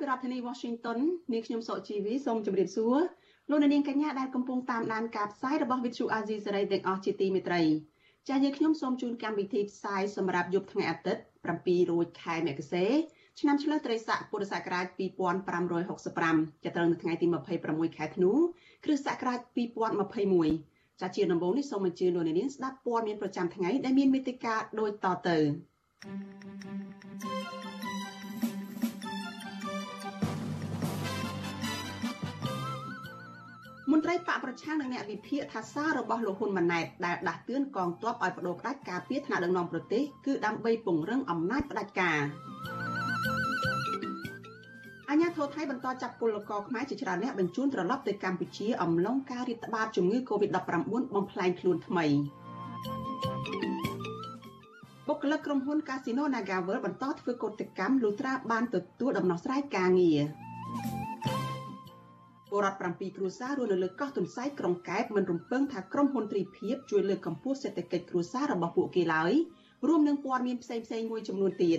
ពីរដ្ឋធានី Washington នាងខ្ញុំសុកជីវីសូមជម្រាបសួរលោកអ្នកនាងកញ្ញាដែលកំពុងតាមដានការផ្សាយរបស់ Vuthu Azizi Serai ទាំងអស់ជាទីមេត្រីចាស់យើងខ្ញុំសូមជូនកម្មវិធីផ្សាយសម្រាប់យប់ថ្ងៃអាទិត្យ7រោចខែមករាឆ្នាំឆ្លូវត្រីស័កពុរសករាជ2565ចាប់ត្រូវនៅថ្ងៃទី26ខែធ្នូគ្រិស្តសករាជ2021ចាជាដំបូងនេះសូមអញ្ជើញលោកអ្នកនាងស្ដាប់ព័ត៌មានប្រចាំថ្ងៃដែលមានមេត្តាដូចតទៅ មន្ត្រីបកប្រឆាំងនិងអ្នកវិភាគថាសាររបស់លោកហ៊ុនម៉ាណែតដែលដាស់តឿនកងទ័ពឲ្យបដូរផ្ដាច់ការពារថ្នាក់ដឹកនាំប្រទេសគឺដើម្បីពង្រឹងអំណាចផ្ដាច់ការអាញាធរថៃបន្តចាប់ពលករខ្មែរជាច្រើនអ្នកបញ្ជូនត្រឡប់ទៅកម្ពុជាអំឡុងការរាតត្បាតជំងឺ Covid-19 បំផ្លែងខ្លួនថ្មីបុគ្គលិកក្រុមហ៊ុន Casino NagaWorld បន្តធ្វើកោតកម្មលុត្រាបានទទួលដំណោះស្រាយការងារ ពលរដ្ឋ7គ្រួសាររស់នៅលើកោះទុនសាយក្រុងកែបមិនរំពឹងថាក្រុមហ៊ុនទ្រីភិបជួយលើកកម្ពស់សេដ្ឋកិច្ចគ្រួសាររបស់ពួកគេឡើយរួមនឹងព័ត៌មានផ្សេងផ្សេងមួយចំនួនទៀត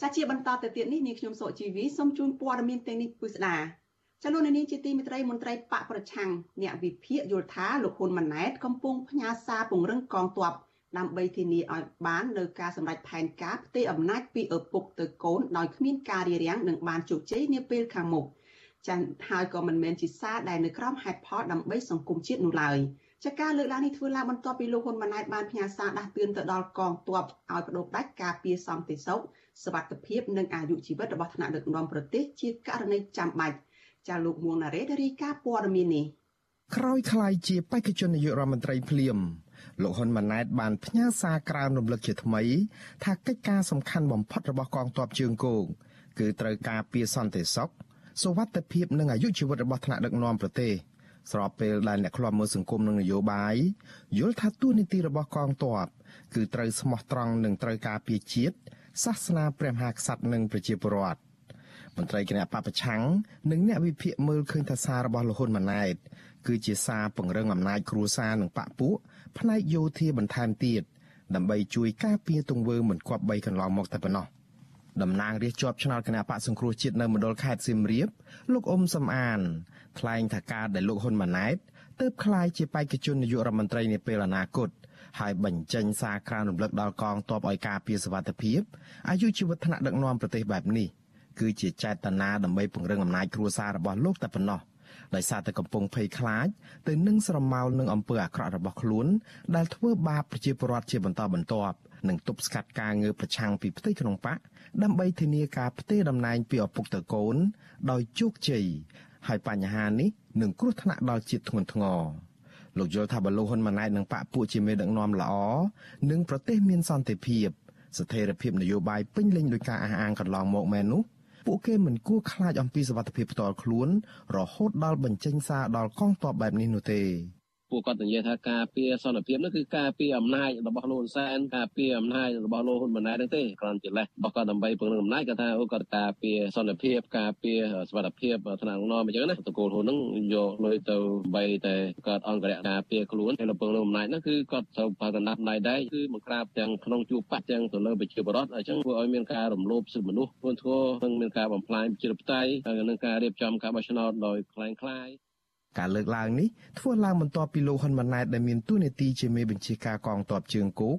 ចាជាបន្តទៅទៀតនេះនាងខ្ញុំសុជីវីសូមជូនព័ត៌មានទាំងនេះពិស្ដាចលនានាងជាទីមេត្រីមន្ត្រីបកប្រឆាំងអ្នកវិភាគយល់ថាលោកហ៊ុនម៉ាណែតកំពុងផ្ញើសារពង្រឹងកងទ័ព ដើម្បីធានាឲ្យបាននៅការសម្រេចផែនការផ្ទេរអំណាចពីឪពុកទៅកូនដោយគ្មានការរារាំងនិងបានជោគជ័យនាពេលខាងមុខចាន់ហើយក៏មិនមែនជាសារដែលនៅក្រោមហេតុផលដើម្បីសង្គមជាតិនោះឡើយចាការលើកឡើងនេះធ្វើឡើងបន្ទាប់ពីលោកហ៊ុនម៉ាណែតបានផ្ញើសារដាស់តឿនទៅដល់កងទ័ពឲ្យបដូរផ្ដាច់ការពារសន្តិសុខសวัสดิភាពនិងអាយុជីវិតរបស់ថ្នាក់ដឹកនាំប្រទេសជាករណីចាំបាច់ចាលោកមួងណារ៉េរាយការណ៍ព័ត៌មាននេះក្រោយខ្លាយជាបេក្ខជននាយករដ្ឋមន្ត្រីភ្លាម លោកហ៊ុនម៉ាណែតបានផ្ញើសារក្រើនរំលឹកជាថ្មី ថាកិច្ចការសំខាន់បំផុតរបស់កងទ័ពជើងគោកគឺត្រូវការពារសន្តិសុខសុវត្ថិភាពនិងអាយុជីវិតរបស់ថ្នាក់ដឹកនាំប្រទេសស្របពេលដែលអ្នកខ្លាំមើលសង្គមនិងនយោបាយយល់ថាទួនាទីរបស់កងទ័ពគឺត្រូវស្មោះត្រង់និងត្រូវការពារជាតិសាសនាព្រះមហាក្សត្រនិងប្រជាពលរដ្ឋមន្ត្រីគណៈបពប្រឆាំងនិងអ្នកវិភាគមើលឃើញថាសាររបស់លោកហ៊ុនម៉ាណែតគឺជាសារពង្រឹងអំណាចគ្រួសារនិងបពពួក ផ្នែកយោធាបន្ថែមទៀតដើម្បីជួយការពារទង្វើមិនគប្បីកន្លងមកតែប៉ុណ្ណោះតំណាងរាជជាប់ឆ្នោតគណៈបកសង្គ្រោះជាតិនៅមណ្ឌលខេត្តសៀមរាបលោកអ៊ុំសំអាន ថ្លែងថាការដែលលោកហ៊ុនម៉ាណែតទើបក្លាយជាបេក្ខជននាយករដ្ឋមន្ត្រីនាពេលអនាគតហើយបញ្ចេញសារក្រើនរំលឹកដល់កងទ័ពឲ្យការពារសវត្ថិភាពអាយុជីវិតថ្នាក់ដឹកនាំប្រទេសបែបនេះគឺជាចេតនាដើម្បីពង្រឹងអំណាចគ្រួសាររបស់លោកតែប៉ុណ្ណោះ ដោយសារតែកំពុងភ័យខ្លាចទៅនឹងស្រមោលនឹងអំពើអាក្រក់របស់ខ្លួន ដែលធ្វើបាបប្រជាពលរដ្ឋជាបន្តបន្ទាប់និងទប់ស្កាត់ការងើបប្រឆាំងពីផ្ទៃក្នុងបកដើម្បីធានាការផ្ទេរតំណែងពីឪពុកទៅកូន ដោយជោគជ័យហើយបញ្ហានេះនឹងគ្រោះថ្នាក់ដល់ជាតិធ្ងន់ធ្ងរលោកយល់ថាបលូហ៊ុនម៉ាណែតនឹងបកពួកជាមេដឹកនាំល្អនិងប្រទេសមានសន្តិភាពស្ថិរភាពនយោបាយពេញលេញដោយការអះអាងកន្លងមកមែននោះ ពួកគេមិនគួរខ្លាចអំពីសវត្ថិភាពផ្ទាល់ខ្លួន រហូតដល់បញ្ចេញសារដល់កងទ័ពបែបនេះនោះទេ ពួកគាត់និយាយថាការពារសន្តិភាពនោះគឺការពារអំណាចរបស់លោកហ៊ុនសែនការពារអំណាចរបស់លោកហ៊ុនម៉ាណែតទេគ្រាន់តែលេសរបស់គាត់ដើម្បីពង្រឹងអំណាចគាត់ថាអូគាត់ការពារសន្តិភាពការពារសុខភាពថ្នាក់ដឹកនាំអញ្ចឹងណាតកូលហ៊ុននឹងយកលុយទៅបីតែគាត់អង្គរៈការពារខ្លួនហើយលោកពង្រឹងអំណាចនោះគឺគាត់ត្រូវបើកណ្ដាប់ណៃដែរគឺមកក្រាបទាំងក្នុងជួបបាក់ទាំងទៅលើប្រជាពលរដ្ឋអញ្ចឹងធ្វើឲ្យមានការរំលោភសិទ្ធិមនុស្សធ្ងន់ធ្ងរនិងមានការបំផ្លាញប្រជាធិបតេយ្យហើយនឹងការរៀបចំការបោះឆ្នោតដោយខ្លាំងខ្លាយ ការលើកឡើងនេះធ្វើឡើងបន្ទាប់ពីលោកហ៊ុនម៉ាណែតដែលមានតួនាទីជាមេបញ្ជាការកងទ័ពជើងគោក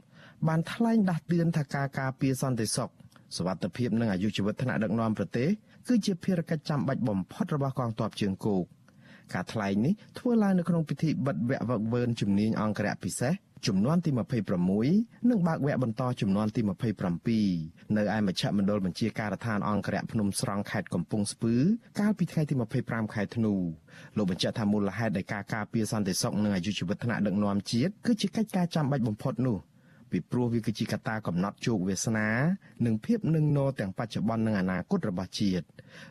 បានថ្លែងដាស់តឿនថាការការពារសន្តិសុខសวัสดิភាពនិងអាយុជីវិតថ្នាក់ដឹកនាំប្រទេសគឺជាភារកិច្ចចាំបាច់បំផុតរបស់កងទ័ពជើងគោកការថ្លែងនេះធ្វើឡើងនៅក្នុងពិធីបិទវគ្គវឹកវើជំនាញអង្គរៈពិសេស ចំនួនទី26និងបើកវគ្គបន្តចំនួនទី27នៅឯមជ្ឈមណ្ឌលបញ្ជាការដ្ឋានអង្គរៈភ្នំស្រង់ខេត្តកំពង់ស្ពឺកាលពីថ្ងៃទី25ខែធ្នូលោកបញ្ជាក់ថាមូលហេតុនៃការការពារសន្តិសុខនិងអាយុជីវិតថ្នាក់ដឹកនាំជាតិគឺជាកិច្ចការចាំបាច់បំផុតនោះពីព្រោះវាគឺជាកត្តាកំណត់ជោគវាសនា និងភាពនឹងនរទាំងបច្ចុប្បន្ននិងអនាគតរបស់ជាតិ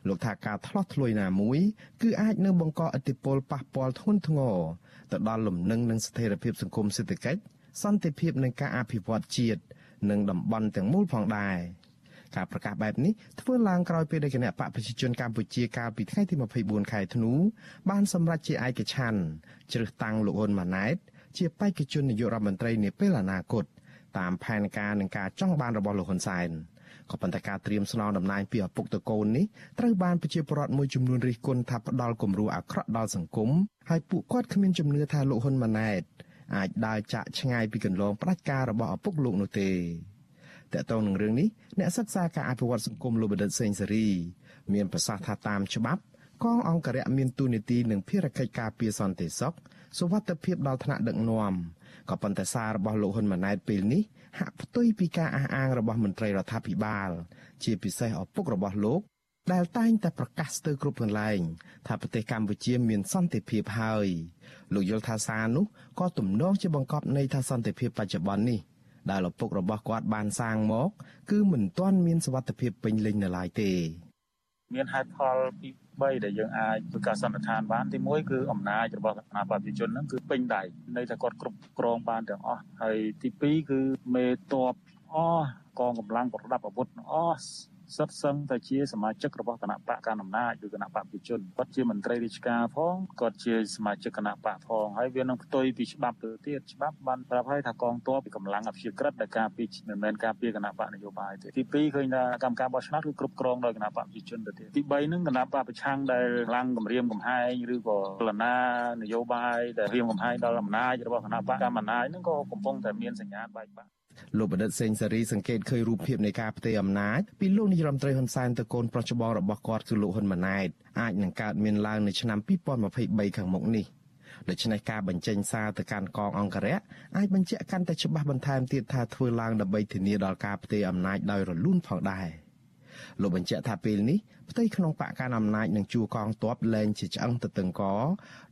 លោកថាការឆ្លោះឆ្លួយណាមួយ គឺអាចនឹងបង្កឥទ្ធិពលប៉ះពាល់ធ្ងន់ធ្ងរ ទៅដល់លំនឹងនិងស្ថិរភាពសង្គមសេដ្ឋកិច្ចសន្តិភាពនិងការអភិវឌ្ឍជាតិនិងតំបន់ទាំងមូលផងដែរការប្រកាសបែបនេះធ្វើឡើងក្រោយពេលដែលគណៈបកប្រជាជនកម្ពុជាកាលពីថ្ងៃទី24ខែធ្នូបានសម្រេចជាឯកច្ឆ័ន្ទជ្រើសតាំងលោកហ៊ុនម៉ាណែត ជាបេក្ខជននាយករដ្ឋមន្ត្រីនាពេលអនាគតតាមផែនការនិងការចង់បានរបស់លោកហ៊ុនសែន ក៏ប៉ុន្តែការត្រៀមស្នងតំណែងពីឪពុកតកូននេះត្រូវបានប្រជាពលរដ្ឋមួយចំនួនរិះគន់ថាផ្ដាល់គំរូអាក្រក់ដល់សង្គមហើយពួកគាត់គ្មានជំនឿថាលោកហ៊ុនម៉ាណែតអាចដើរចាក់ឆ្ងាយពីកន្លងផ្ដាច់ការរបស់ឪពុកលោកនោះទេតកតងនឹងរឿងនេះអ្នកសិក្សាការអភិវឌ្ឍសង្គមលោកបណ្ឌិតសេងសេរី មានប្រសាសន៍ថាតាមច្បាប់ កងអង្គរៈមានទូនីតិនិងភារកិច្ចការពារសន្តិសុខសុវត្ថិភាពដល់ថ្នាក់ដឹកនាំក៏ប៉ុន្តែសាររបស់លោកហ៊ុនម៉ាណែតពេលនេះ ហាក់ផ្ទុយពីការអះអាងរបស់មន្ត្រីរដ្ឋាភិបាល ជាពិសេសឪពុករបស់លោក ដែលតែងតែប្រកាសស្ទើរគ្រប់កន្លែង ថាប្រទេសកម្ពុជាមានសន្តិភាពហើយលោកយល់ថាសារនោះក៏ទំនងជាបង្កប់នៃថាសន្តិភាពបច្ចុប្បន្ននេះដែលឪពុករបស់គាត់បានសាងមក គឺមិនទាន់មានសវត្ថិភាពពេញលេញនៅឡើយទេ មានហេតុផលពី 3ដែលយើងអាចធ្វើការសន្និដ្ឋានបានទី1គឺអំណាចរបស់គណៈបព្វជិជនហ្នឹងគឺពេញដៃនៅតែគាត់គ្រប់គ្រងបានទាំងអស់ហើយទី2គឺមេតបអស់កងកម្លាំងប្រដាប់អាវុធអស់ សិតសឹងតែជាសមាជិករបស់គណៈបកកណ្ដាលអំណាចឬគណៈបកប្រជាជនគាត់ជាមន្ត្រីរាជការផងគាត់ជាសមាជិកគណៈបកផងហើយវានឹងផ្ទុយពីច្បាប់ទៅទៀតច្បាប់បានប្រាប់ឲ្យថាកងទ័ពពីកម្លាំងអព្យាក្រឹតដែលការពីមិនមែនការពីគណៈបកនយោបាយទេទី2ឃើញថាកម្មការបោះឆ្នោតគឺគ្រប់គ្រងដោយគណៈបកប្រជាជនទៅទៀតទី3នឹងគណៈបកប្រឆាំងដែលខ្លាំងគម្រាមកំហែងឬក៏ចលនានយោបាយដែលរៀមកំហែងដល់អំណាចរបស់គណៈបកកម្មាណាចនឹងក៏កំពុងតែមានសញ្ញាបែកបាក់ លោកបណ្ឌិតសេងសេរីសង្កេតឃើញរូបភាពនៃការផ្ទេរអំណាចពីលោកនាយរដ្ឋមន្ត្រីហ៊ុនសែនទៅកូនប្រុសច្បងរបស់គាត់គឺលោកហ៊ុនម៉ាណែតអាចនឹងកើតមានឡើងនៅឆ្នាំ2023ខាងមុខនេះដូច្នេះការបញ្ចេញសារទៅកាន់កងអង្គរៈអាចបញ្ជាក់កាន់តែច្បាស់បន្ថែមទៀតថាធ្វើឡើងដើម្បីធានាដល់ការផ្ទេរអំណាចដោយរលូនផងដែរលោកបញ្ជាក់ថាពេលនេះផ្ទៃក្នុងបកកាន់អំណាចនឹងជួកងទ័ពលែងជាឆ្អឹងទៅតឹងក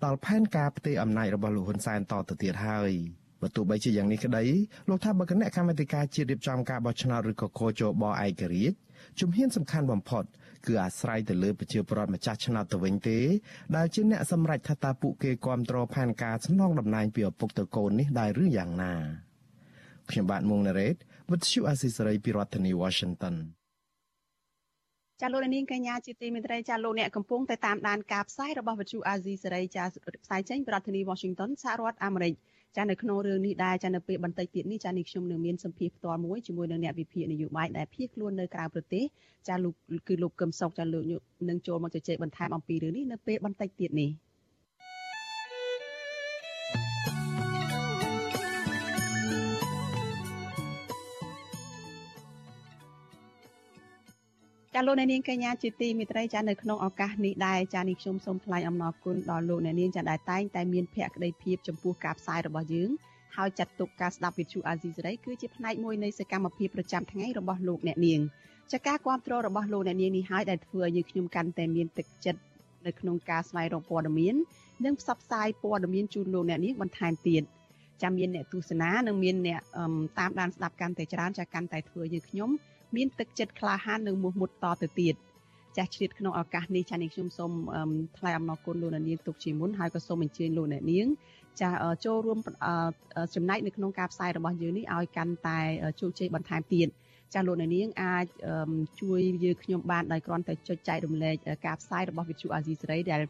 ដល់ផែនការផ្ទេរអំណាចរបស់លោកហ៊ុនសែនតទៅទៀតហើយ។ បើទោះបីជាយ៉ាងនេះក្តីលោកថាបើគណៈកម្មាធិការជាតិរៀបចំការបោះឆ្នោតឬក៏កោជបឯករាជ្យជំហានសំខាន់បំផុតគឺអាស្រ័យទៅលើប្រជាពលរដ្ឋម្ចាស់ឆ្នោតទៅវិញទេដែលជាអ្នកសម្រេចថាតើពួកគេគ្រប់គ្រងផែនការសំណងតំណែងពីឪពុកទៅកូននេះដែរឬយ៉ាងណាខ្ញុំបាទមុងណារ៉េត With you Asisari ពីរដ្ឋធានី Washington ចាលោកនាងកញ្ញាជាទីមេត្រីចាលោកអ្នកកំពុងតែតាមដានការផ្សាយរបស់វិទ្យុអាស៊ីសេរីចាផ្សាយចេញពីរដ្ឋធានី Washington សហរដ្ឋអាមេរិក ចានៅក្នុងរឿងនេះដែរចានៅពេលបន្តិចទៀតនេះចានេះខ្ញុំនឹងមានសម្ភារផ្ទាល់មួយជាមួយនឹងអ្នកវិភាគនយោបាយដែលភៀសខ្លួននៅក្រៅប្រទេសចាលោកគឺលោកកឹមសុខចាលោកនឹងចូលមកជជែកបន្ថែមអំពីរឿងនេះនៅពេលបន្តិចទៀតនេះ ចាលោកអ្នកនាងកញ្ញាជាទីមេត្រីចានៅក្នុងឱកាសនេះដែរចានេះខ្ញុំសូមថ្លែងអំណរគុណដល់លោកអ្នកនាងចាដែលតែងតែមានភក្ដីភាពចំពោះការផ្សាយរបស់យើងហើយចាត់ទុកការស្ដាប់វិទ្យុអាស៊ីសេរីគឺជាផ្នែកមួយនៃសកម្មភាពប្រចាំថ្ងៃរបស់លោកអ្នកនាងចាការគ្រប់គ្រងរបស់លោកអ្នកនាងនេះហើយដែលធ្វើឲ្យយើងខ្ញុំកាន់តែមានទឹកចិត្តនៅក្នុងការស្វែងរកព័ត៌មាននិងផ្សព្វផ្សាយព័ត៌មានជូនលោកអ្នកនាងបន្ថែមទៀតចាំមានអ្នកទស្សនានិងមានអ្នកតាមដានស្ដាប់កាន់តែច្រើនចាកាន់តែធ្វើយើងខ្ញុំ មានទឹកចិត្តក្លាហាននិងមោះមុតតទៅទៀតចាស់ជ្រាបក្នុងឱកាសនេះចានេះខ្ញុំសូមថ្លែងអំណរគុណលោកអ្នកនាងទុកជាមុនហើយក៏សូមអញ្ជើញលោកអ្នកនាងចាចូលរួមចំណែកនៅក្នុងការផ្សាយរបស់យើងនេះឲ្យកាន់តែជោគជ័យបន្ថែមទៀតចាលោកអ្នកនាងអាចជួយយើងខ្ញុំបានដោយគ្រាន់តែចុចចែករំលែកការផ្សាយរបស់វិទ្យុអាស៊ីសេរីដែល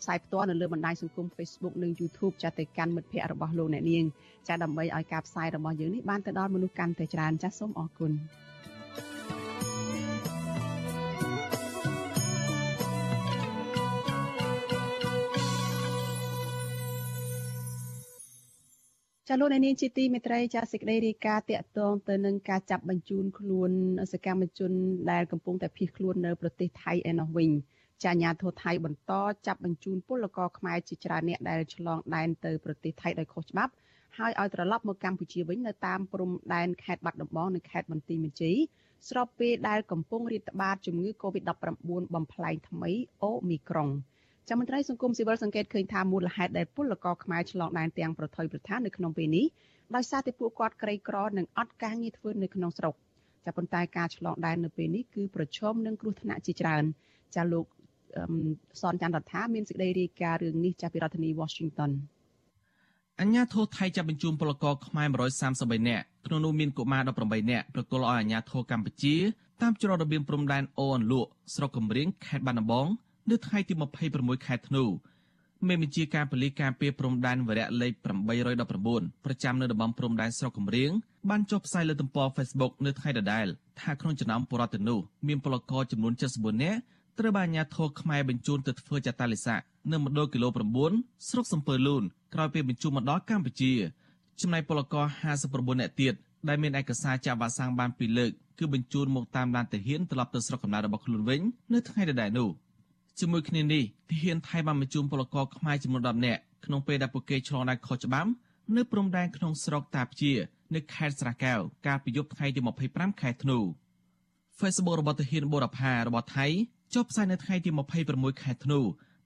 ផ្សាយផ្ទាល់នៅលើបណ្ដាញសង្គម Facebook និង YouTube ចាទៅកាន់មិត្តភ័ក្តិរបស់លោកអ្នកនាងចាដើម្បីឲ្យការផ្សាយរបស់យើងនេះបានទៅដល់មនុស្សកាន់តែច្រើនចាសូមអរគុណ ចាលោកនាងជាទីមេត្រីចាសេចក្តីរាយការណ៍តាក់ទងទៅនឹងការចាប់បញ្ជូនខ្លួនសកម្មជនដែលកំពុងតែភៀសខ្លួននៅប្រទេសថៃឯណោះវិញចាអាញាធរថៃបន្តចាប់បញ្ជូនពលករខ្មែរជាច្រើនអ្នកដែលឆ្លងដែនទៅប្រទេសថៃដោយខុសច្បាប់ហើយឲ្យត្រឡប់មកកម្ពុជាវិញនៅតាមព្រំដែនខេត្តបាត់ដំបងនិងខេត្តបន្ទាយមានជ័យស្របពេលដែលកំពុងរាតត្បាតជំងឺ Covid-19 បំផ្លែងថ្មីអូមីក្រុង។ ចាំមន្ត្រីសង្គមស៊ីវិលសង្កេតឃើញថាមូលហេតុដែលពលករខ្មែរឆ្លងដែនទាំងប្រថុយប្រថាននៅក្នុងពេលនេះដោយសារតែពួកគាត់ក្រីក្រនិងអត់ការងារធ្វើនៅក្នុងស្រុកចាប៉ុន្តែការឆ្លងដែននៅពេលនេះគឺប្រឈមនឹងគ្រោះថ្នាក់ជាច្រើនចាលោកសនច័ន្ទរដ្ឋាមានសេចក្តីរាយការណ៍រឿងនេះចាពីរដ្ឋធានី Washington អញ្ញាធរថៃចាប់បញ្ជូនពលករខ្មែរ133នាក់ក្នុងនោះមានកុមារ18នាក់ប្រគល់ឲ្យអាញាធរកម្ពុជាតាមច្រករបៀងព្រំដែនអូអនលក់ស្រុកកំរៀងខេត្តបាត់ដំបង នៅថ្ងៃទី26ខែធ្នូមេបញ្ជាការប៉ូលីសការពារព្រំដែនវរៈលេខ819ប្រចាំនៅតំបន់ព្រំដែនស្រុកកំរៀងបានចុះផ្សាយលើទំព័រ Facebook នៅថ្ងៃដដែលថាក្នុងចំណោមពលរដ្ឋទាំងនោះមានពលករចំនួន74នាក់ត្រូវបានអាជ្ញាធរខ្មែរបញ្ជូនទៅធ្វើចតាលិស័កនៅមណ្ឌលគីឡូ9ស្រុកសំពើលូនក្រោយពេលបញ្ជូនមកដល់កម្ពុជាចំណែកពលករ59នាក់ទៀតដែលមានឯកសារចាក់វ៉ាក់សាំងបានពីរលើកគឺបញ្ជូនមកតាមឡានទាហានត្រឡប់ទៅស្រុកកំណើតរបស់ខ្លួនវិញនៅថ្ងៃដដែលនោះ ជាមួយគ្នានេះទាហានថៃបានបញ្ជូនពលករខ្មែរចំនួន10នាក់ក្នុងពេលដែលពួកគេឆ្លងដែនខុសច្បាប់នៅព្រំដែនក្នុងស្រុកតាព្យានៅខេត្តស្រះកែវកាលពីយប់ថ្ងៃទី25ខែធ្នូ Facebook របស់ទាហានបូរផារបស់ថៃចុះផ្សាយនៅថ្ងៃទី26ខែធ្នូ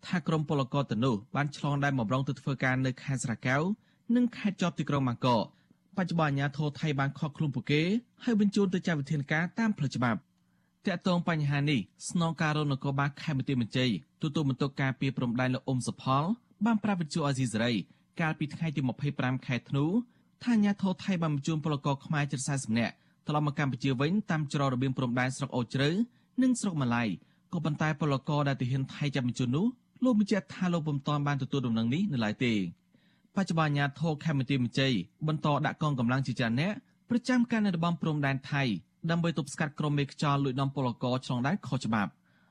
ថាក្រុមពលករទាំងនោះបានឆ្លងដែនមករងទៅធ្វើការនៅខេត្តស្រះកែវនិងខេត្តជាប់ទីក្រុងបាងកកបច្ចុប្បន្នអាជ្ញាធរថៃបានខកខ្លួនពួកគេហើយបញ្ជូនទៅចាត់វិធានការតាមផ្លូវច្បាប់ តាក់ទងបញ្ហានេះស្នងការរនគរបាលខេមរៈមន្ត្រីទទួលបន្ទុកការពីព្រំដែនលោកអ៊ុំសុផលបានប្រាប់វិទ្យុអេស៊ីសេរីកាលពីថ្ងៃទី25ខែធ្នូថាអាញាធរថៃបានបញ្ជូនពលករខ្មែរជិត40នាក់ត្រឡប់មកកម្ពុជាវិញតាមច្រករបៀងព្រំដែនស្រុកអូជ្រៅនិងស្រុកម៉ាឡៃក៏ប៉ុន្តែពលករដែលទាហានថៃចាប់បញ្ជូននោះលោកបញ្ជាក់ថាលោកពុំទាន់បានទទួលដំណឹងនេះនៅឡើយទេបច្ចុប្បន្នអាញាធរខេមរៈមន្ត្រីបន្តដាក់កងកម្លាំងជាច្រើនអ្នកប្រចាំការនៅតំបន់ព្រំដែនថៃ ដើម្បីទប់ស្កាត់ក្រុមមេខ្យល់លួចនាំពលករឆ្លងដែនខុសច្បាប់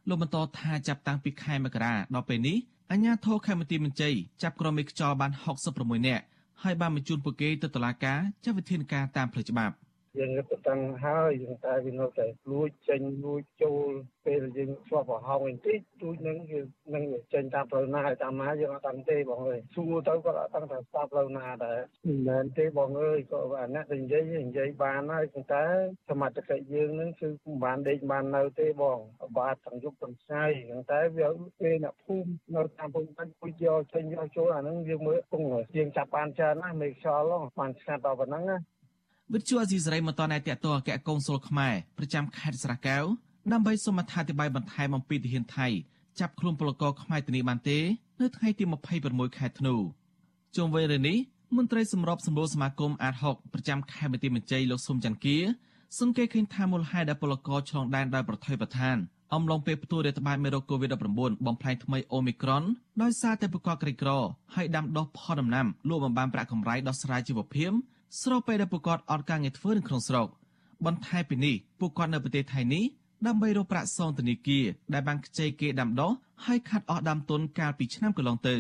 លោកបន្តថាចាប់តាំងពីខែមករាដល់ពេលនេះអាជ្ញាធរខេមរៈមន្ត្រីចាប់ក្រុមមេខ្យល់បាន66នាក់ហើយបានបញ្ជូនពួកគេទៅតុលាការចាត់វិធានការតាមផ្លូវច្បាប់ យើងទៅតាំងហើយយើងតែវានៅតែលួចចេញលួចចូលពេលយើងឆ្លប់ប្រហោងបន្តិចទូចនឹងគឺនឹងចេញតាមផ្លូវណាហើយតាមណាយើងអត់ដឹងទេបងអើយសួរទៅក៏អត់ដឹងថាតាមផ្លូវណាដែរមិនមែនទេបងអើយក៏អាអ្នកនិយាយនិយាយបានហើយប៉ុន្តែសមត្ថកិច្ចយើងនឹងគឺមិនបានដេកបាននៅទេបងបាទទាំងយប់ទាំងថ្ងៃប៉ុន្តែវាពេលអ្នកភូមិនៅតាមភូមិបាញ់ពុជយកចេញយកចូលអាហ្នឹងយើងមើលគង់យើងចាប់បានច្រើនណាស់មេខ្យល់បានស្ងាត់ដល់ប៉ុណ្ណឹងណា វិទ្យុអេស៊ីសេរីមិនតន់តែតកតអគ្គកុងស៊ុលខ្មែរប្រចាំខេត្តស្រះកែវដើម្បីសូមអត្ថាធិប្បាយបន្ថែមអំពីទាហានថៃចាប់ខ្លួនពលករខ្មែរទៅនេះបានទេនៅថ្ងៃទី26ខែធ្នូជុំវិញរឿងនេះមន្ត្រីសម្របសម្រួលសមាគមអាត6ប្រចាំខេត្តបន្ទាយមានជ័យលោកសុំច័ន្ទគាសង្កេតឃើញថាមូលហេតុដែលពលករឆ្លងដែនដោយប្រថុយប្រឋានអំឡុងពេលផ្ទុះរាតត្បាតមេរោគ COVID-19 បំផ្លែងថ្មីអូមីក្រុនដោយសារតែប្រកបក្រីក្រហើយដាំដុះផលដំណាំលក់បំបានប្រាក់កម្រៃដោះស្រាយជីវភាព ស្របពេលដែលពួកគាត់អត់ការងារធ្វើនៅក្នុងស្រុកបន្ថែមពីនេះពួកគាត់នៅប្រទេសថៃនេះដើម្បីរកប្រាក់សងធនាគារដែលបានខ្ចីគេដាំដុះហើយខាត់អស់ដើមទុនកាលពីឆ្នាំកន្លងទៅ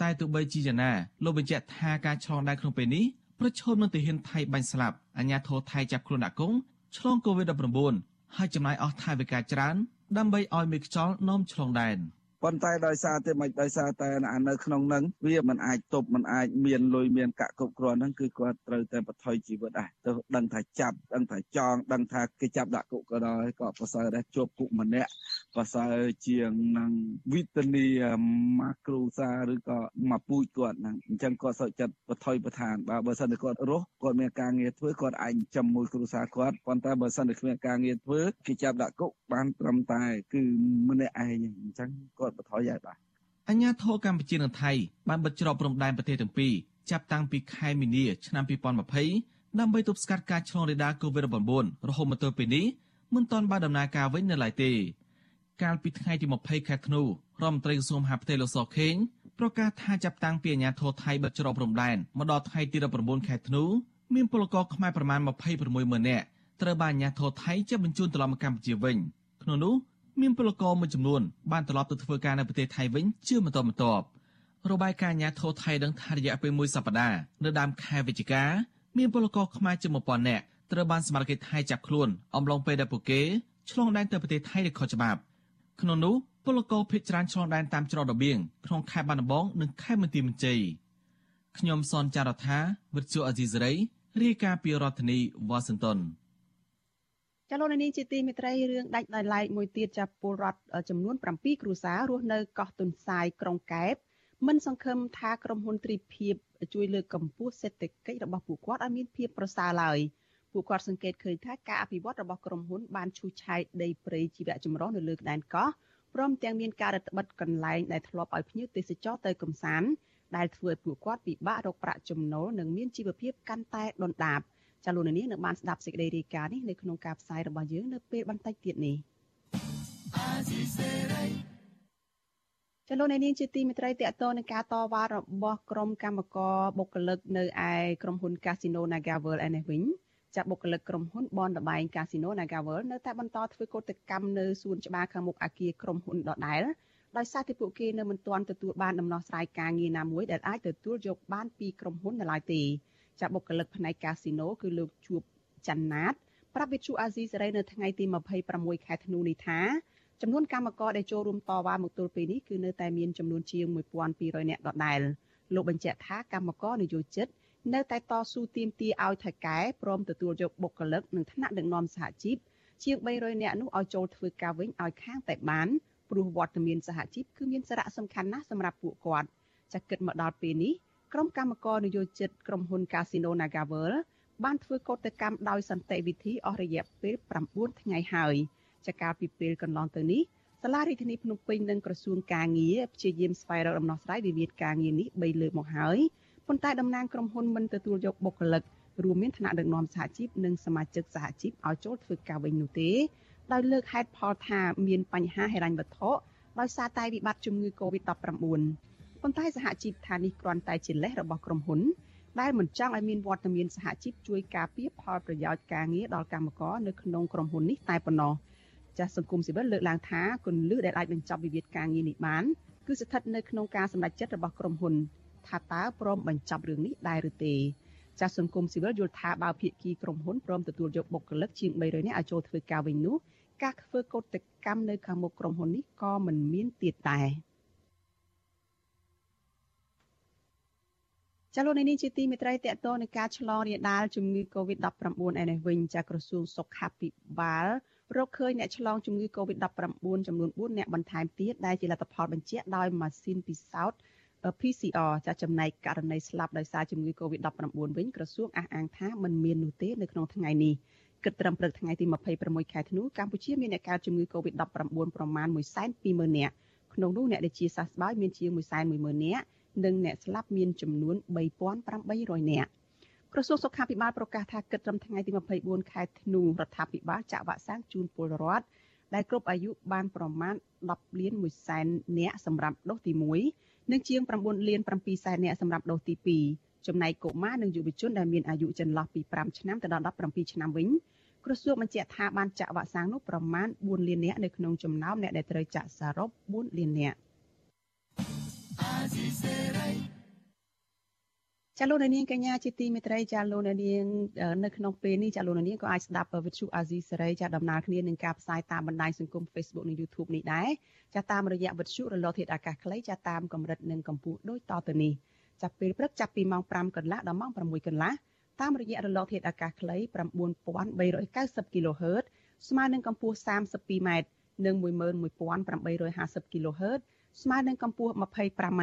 តែទោះបីជាយ៉ាងណាលោកបញ្ជាក់ថាការឆ្លងដែនក្នុងពេលនេះប្រឈមនឹងទាហានថៃបាញ់ស្លាប់អាញាធរថៃចាប់ខ្លួនដាក់គុកឆ្លង COVID-19 ហើយចំណាយអស់ថវិកាច្រើនដើម្បីឲ្យមេខ្យល់នាំឆ្លងដែន។ ប៉ុន្តែដោយសារតែមិនដោយសារតែនៅក្នុងនឹងវាមិនអាចទប់មិនអាចមានលុយមានកាក់គ្រប់គ្រាន់ហ្នឹងគឺគាត់ត្រូវតែបន្ថយជីវិតដែរទៅដឹងថាចាប់ដឹងថាចងដឹងថាគេចាប់ដាក់គុកក៏ដោយក៏ប្រសើរដែរជាប់គុកម្នាក់ ប្រសើរជាងនឹងវិធានីម៉ាគ្រូសាឬក៏មកពូជគាត់ហ្នឹងអញ្ចឹងគាត់សុខចិត្តបន្ថយបន្ថានបើបើសិនតែគាត់រស់គាត់មានការងារធ្វើគាត់អាចចាំមួយគ្រូសាគាត់ប៉ុន្តែបើសិនតែគ្មានការងារធ្វើគេចាប់ដាក់គុកបានត្រឹមតែ គឺម្នាក់ឯងអញ្ចឹងគាត់ត់បន្ថយហើយបាទអញ្ញាធរកម្ពុជានិងថៃបានបិទច្រកព្រំដែនប្រទេសទាំងពីរចាប់តាំងពីខែមីនាឆ្នាំ2020ដើម្បីទប់ស្កាត់ការឆ្លងរាលដាល COVID-19 រហូតមកទល់ពេលនេះមិនទាន់បានដំណើរការវិញនៅឡើយទេ កាលពីថ្ងៃទី20ខែធ្នូរដ្ឋមន្ត្រីក្រសួងមហាផ្ទៃលោកសខេងប្រកាសថាចាប់តាំងពីអាញាធរថៃបិទច្រកព្រំដែនមកដល់ថ្ងៃទី19ខែធ្នូមានពលករខ្មែរប្រមាណ26ម៉ឺននាក់ត្រូវបានអាញាធរថៃចាប់បញ្ជូនត្រឡប់មកកម្ពុជាវិញក្នុងនោះមានពលករមួយចំនួនបានត្រឡប់ទៅធ្វើការនៅប្រទេសថៃវិញជាបន្តបន្ទាប់របាយការណ៍អាញាធរថៃដឹងថារយៈពេលមួយសប្តាហ៍នៅដើមខែវិច្ឆិកាមានពលករខ្មែរជាង1000នាក់ត្រូវបានសមត្ថកិច្ចថៃចាប់ខ្លួនអំឡុងពេលដែលពួកគេឆ្លងដែនទៅប្រទេសថៃដោយខុសច្បាប់ ក្នុងនោះពលករភេទច្រើនឆ្លងដែនតាមច្រករបៀងក្នុងខេត្តបាត់ដំបងនិងខេត្តបន្ទាយមានជ័យខ្ញុំសនចាររថាវិទ្យុអេស៊ីសេរីរាយការណ៍ពីរដ្ឋធានីវ៉ាស៊ីនតោនចលនានេះជាទីមេត្រីរឿងដាច់ដោយឡែកមួយទៀតចាប់ពលរដ្ឋចំនួន7គ្រួសាររស់នៅកោះទុនសាយក្រុងកែបមិនសង្ឃឹមថាក្រុមហ៊ុនទ្រីភិបជួយលើកកម្ពស់សេដ្ឋកិច្ចរបស់ពួកគាត់ឲ្យមានភាពប្រសើរឡើយ ពួកគាត់សង្កេតឃើញថាការអភិវឌ្ឍរបស់ក្រុមហ៊ុនបានឈូសឆាយដីព្រៃជីវៈចម្រុះនៅលើដែនកោះព្រមទាំងមានការរឹតបន្តឹងកន្លែងដែលធ្លាប់ឲ្យភ្ញៀវទេសចរទៅកំសាន្តដែលធ្វើឲ្យពួកគាត់ពិបាករកប្រាក់ចំណូលនិងមានជីវភាពកាន់តែដុនដាបចាលោកនាងនឹងបានស្ដាប់សេចក្តីរាយការណ៍នេះនៅក្នុងការផ្សាយរបស់យើងនៅពេលបន្តិចទៀតនេះចលនានាងជាទីមេត្រីតកតនឹងការតវ៉ារបស់ក្រុមកម្មករបុគ្គលិកនៅឯក្រុមហ៊ុន Casino NagaWorld ឯនេះវិញ ចាប់បុគ្គលិកក្រុមហ៊ុនបនលបែង Casino NagaWorld នៅតែបន្តធ្វើកោតកម្មនៅសួនច្បារខាងមុខអគារក្រុមហ៊ុនដដែលដោយសារតែពួកគេនៅមិនទាន់ទទួលបានដំណោះស្រាយការងារណាមួយដែលអាចទទួលយកបានពីក្រុមហ៊ុននៅឡើយទេចាប់បុគ្គលិកផ្នែកកាស៊ីណូគឺលោកជួបច័ន្ទណាតប្រាប់វិទ្យុអាស៊ីសេរីនៅថ្ងៃទី26ខែធ្នូនេះថាចំនួនកម្មករដែលចូលរួមតវ៉ាមកទល់ពេលនេះគឺនៅតែមានចំនួនជាង1200នាក់ដដែលលោកបញ្ជាក់ថាកម្មករនយោជិត នៅតែតស៊ូទាមទារឲ្យថៃកែព្រមទទួលយកបុគ្គលិកនិងថ្នាក់ដឹកនាំសហជីពជាង300នាក់នោះឲ្យចូលធ្វើការវិញឲ្យខាងតែបានព្រោះវត្តមានសហជីពគឺមានសារៈសំខាន់ណាស់សម្រាប់ពួកគាត់ចាគិតមកដល់ពេលនេះក្រុមកម្មករនយោជិតក្រុមហ៊ុន Casino NagaWorld បានធ្វើកោតកម្មដោយសន្តិវិធីអស់រយៈពេល9ថ្ងៃហើយចាកាលពីពេលកន្លងទៅនេះសាលារដ្ឋាភិបាលភ្នំពេញនិងក្រសួងការងារព្យាយាមស្វែងរកដំណោះស្រាយវិវាទការងារនេះ3លើកមកហើយ ប៉ុន្តែតំណាងក្រុមហ៊ុនមិនទទួលយកបុគ្គលិករួមមានថ្នាក់ដឹកនាំសហជីពនិងសមាជិកសហជីពឲ្យចូលធ្វើការវិញនោះទេដោយលើកហេតុផលថាមានបញ្ហាហិរញ្ញវត្ថុដោយសារតែវិបត្តិជំងឺ Covid-19 ប៉ុន្តែសហជីពថានេះគ្រាន់តែជាលេសរបស់ក្រុមហ៊ុនដែលមិនចង់ឲ្យមានវត្តមានសហជីពជួយការពារផលប្រយោជន៍ការងារដល់កម្មករនៅក្នុងក្រុមហ៊ុននេះតែប៉ុណ្ណោះចាស់សង្គមស៊ីវិលលើកឡើងថាគន្លឹះដែលអាចបញ្ចប់វិវាទការងារនេះបានគឺស្ថិតនៅក្នុងការសម្រេចចិត្តរបស់ក្រុមហ៊ុន ថាតើព្រមបញ្ចប់រឿងនេះដែរឬទេចាស់សង្គមស៊ីវិលយល់ថាបើភាគីក្រុមហ៊ុនព្រមទទួលយកបុគ្គលិកជាង300នាក់ឲ្យចូលធ្វើការវិញនោះការធ្វើកោតកម្មនៅខាងមុខក្រុមហ៊ុននេះក៏មិនមានទៀតដែរចលនានេះជាទីមេត្រីតកតនៃការឆ្លងរាលដាលជំងឺ Covid-19 ឯនេះវិញចាក្រសួងសុខាភិបាលរកឃើញអ្នកឆ្លងជំងឺ Covid-19 ចំនួន4អ្នកបន្ថែមទៀតដែលជាលទ្ធផលបញ្ជាក់ដោយម៉ាស៊ីនពិសោធន៍ PCR ចាចំណែកករណីស្លាប់ដោយសារជំងឺ Covid-19 វិញក្រសួងអះអាងថាមិនមាននោះទេនៅក្នុងថ្ងៃនេះគិតត្រឹមព្រឹកថ្ងៃទី26ខែធ្នូកម្ពុជាមានអ្នកកើតជំងឺ Covid-19 ប្រមាណ120,000នាក់ក្នុងនោះអ្នកដែលជាសះស្បើយមានជាង110,000នាក់និងអ្នកស្លាប់មានចំនួន3,800នាក់ក្រសួងសុខាភិបាលប្រកាសថាគិតត្រឹមថ្ងៃទី24ខែធ្នូរដ្ឋាភិបាលចាក់វ៉ាក់សាំងជូនពលរដ្ឋដែលគ្រប់អាយុបានប្រមាណ10លាន1សែននាក់សម្រាប់ដូសទី1 និងជាង9លាន7សែននាក់សម្រាប់ដូសទី2ចំណែកកុមារនិងយុវជនដែលមានអាយុចន្លោះពី5ឆ្នាំទៅដល់17ឆ្នាំវិញក្រសួងបញ្ជាក់ថាបានចាក់វ៉ាក់សាំងនោះប្រមាណ4លាននាក់នៅក្នុងចំណោមអ្នកដែលត្រូវចាក់សរុប4លាននាក់ ចាលោកនាងកញ្ញាជាទីមេត្រីចាលោកនាងនៅក្នុងពេលនេះចាលោកនាងក៏អាចស្ដាប់វិទ្យុអាស៊ីសេរីចាដំណើរគ្នានឹងការផ្សាយតាមបណ្ដាញសង្គម Facebook និង YouTube នេះដែរចាតាមរយៈវិទ្យុរលកធាតុអាកាសខ្លីចាតាមកម្រិតនិងកម្ពស់ដូចតទៅនេះចាប់ពេលព្រឹកចាប់ពីម៉ោង5កន្លះដល់ម៉ោង6កន្លះតាមរយៈរលកធាតុអាកាសខ្លី9390 kHz ស្មើនឹងកម្ពស់ 32m និង11850 kHz ស្មើនឹងកម្ពស់ 25m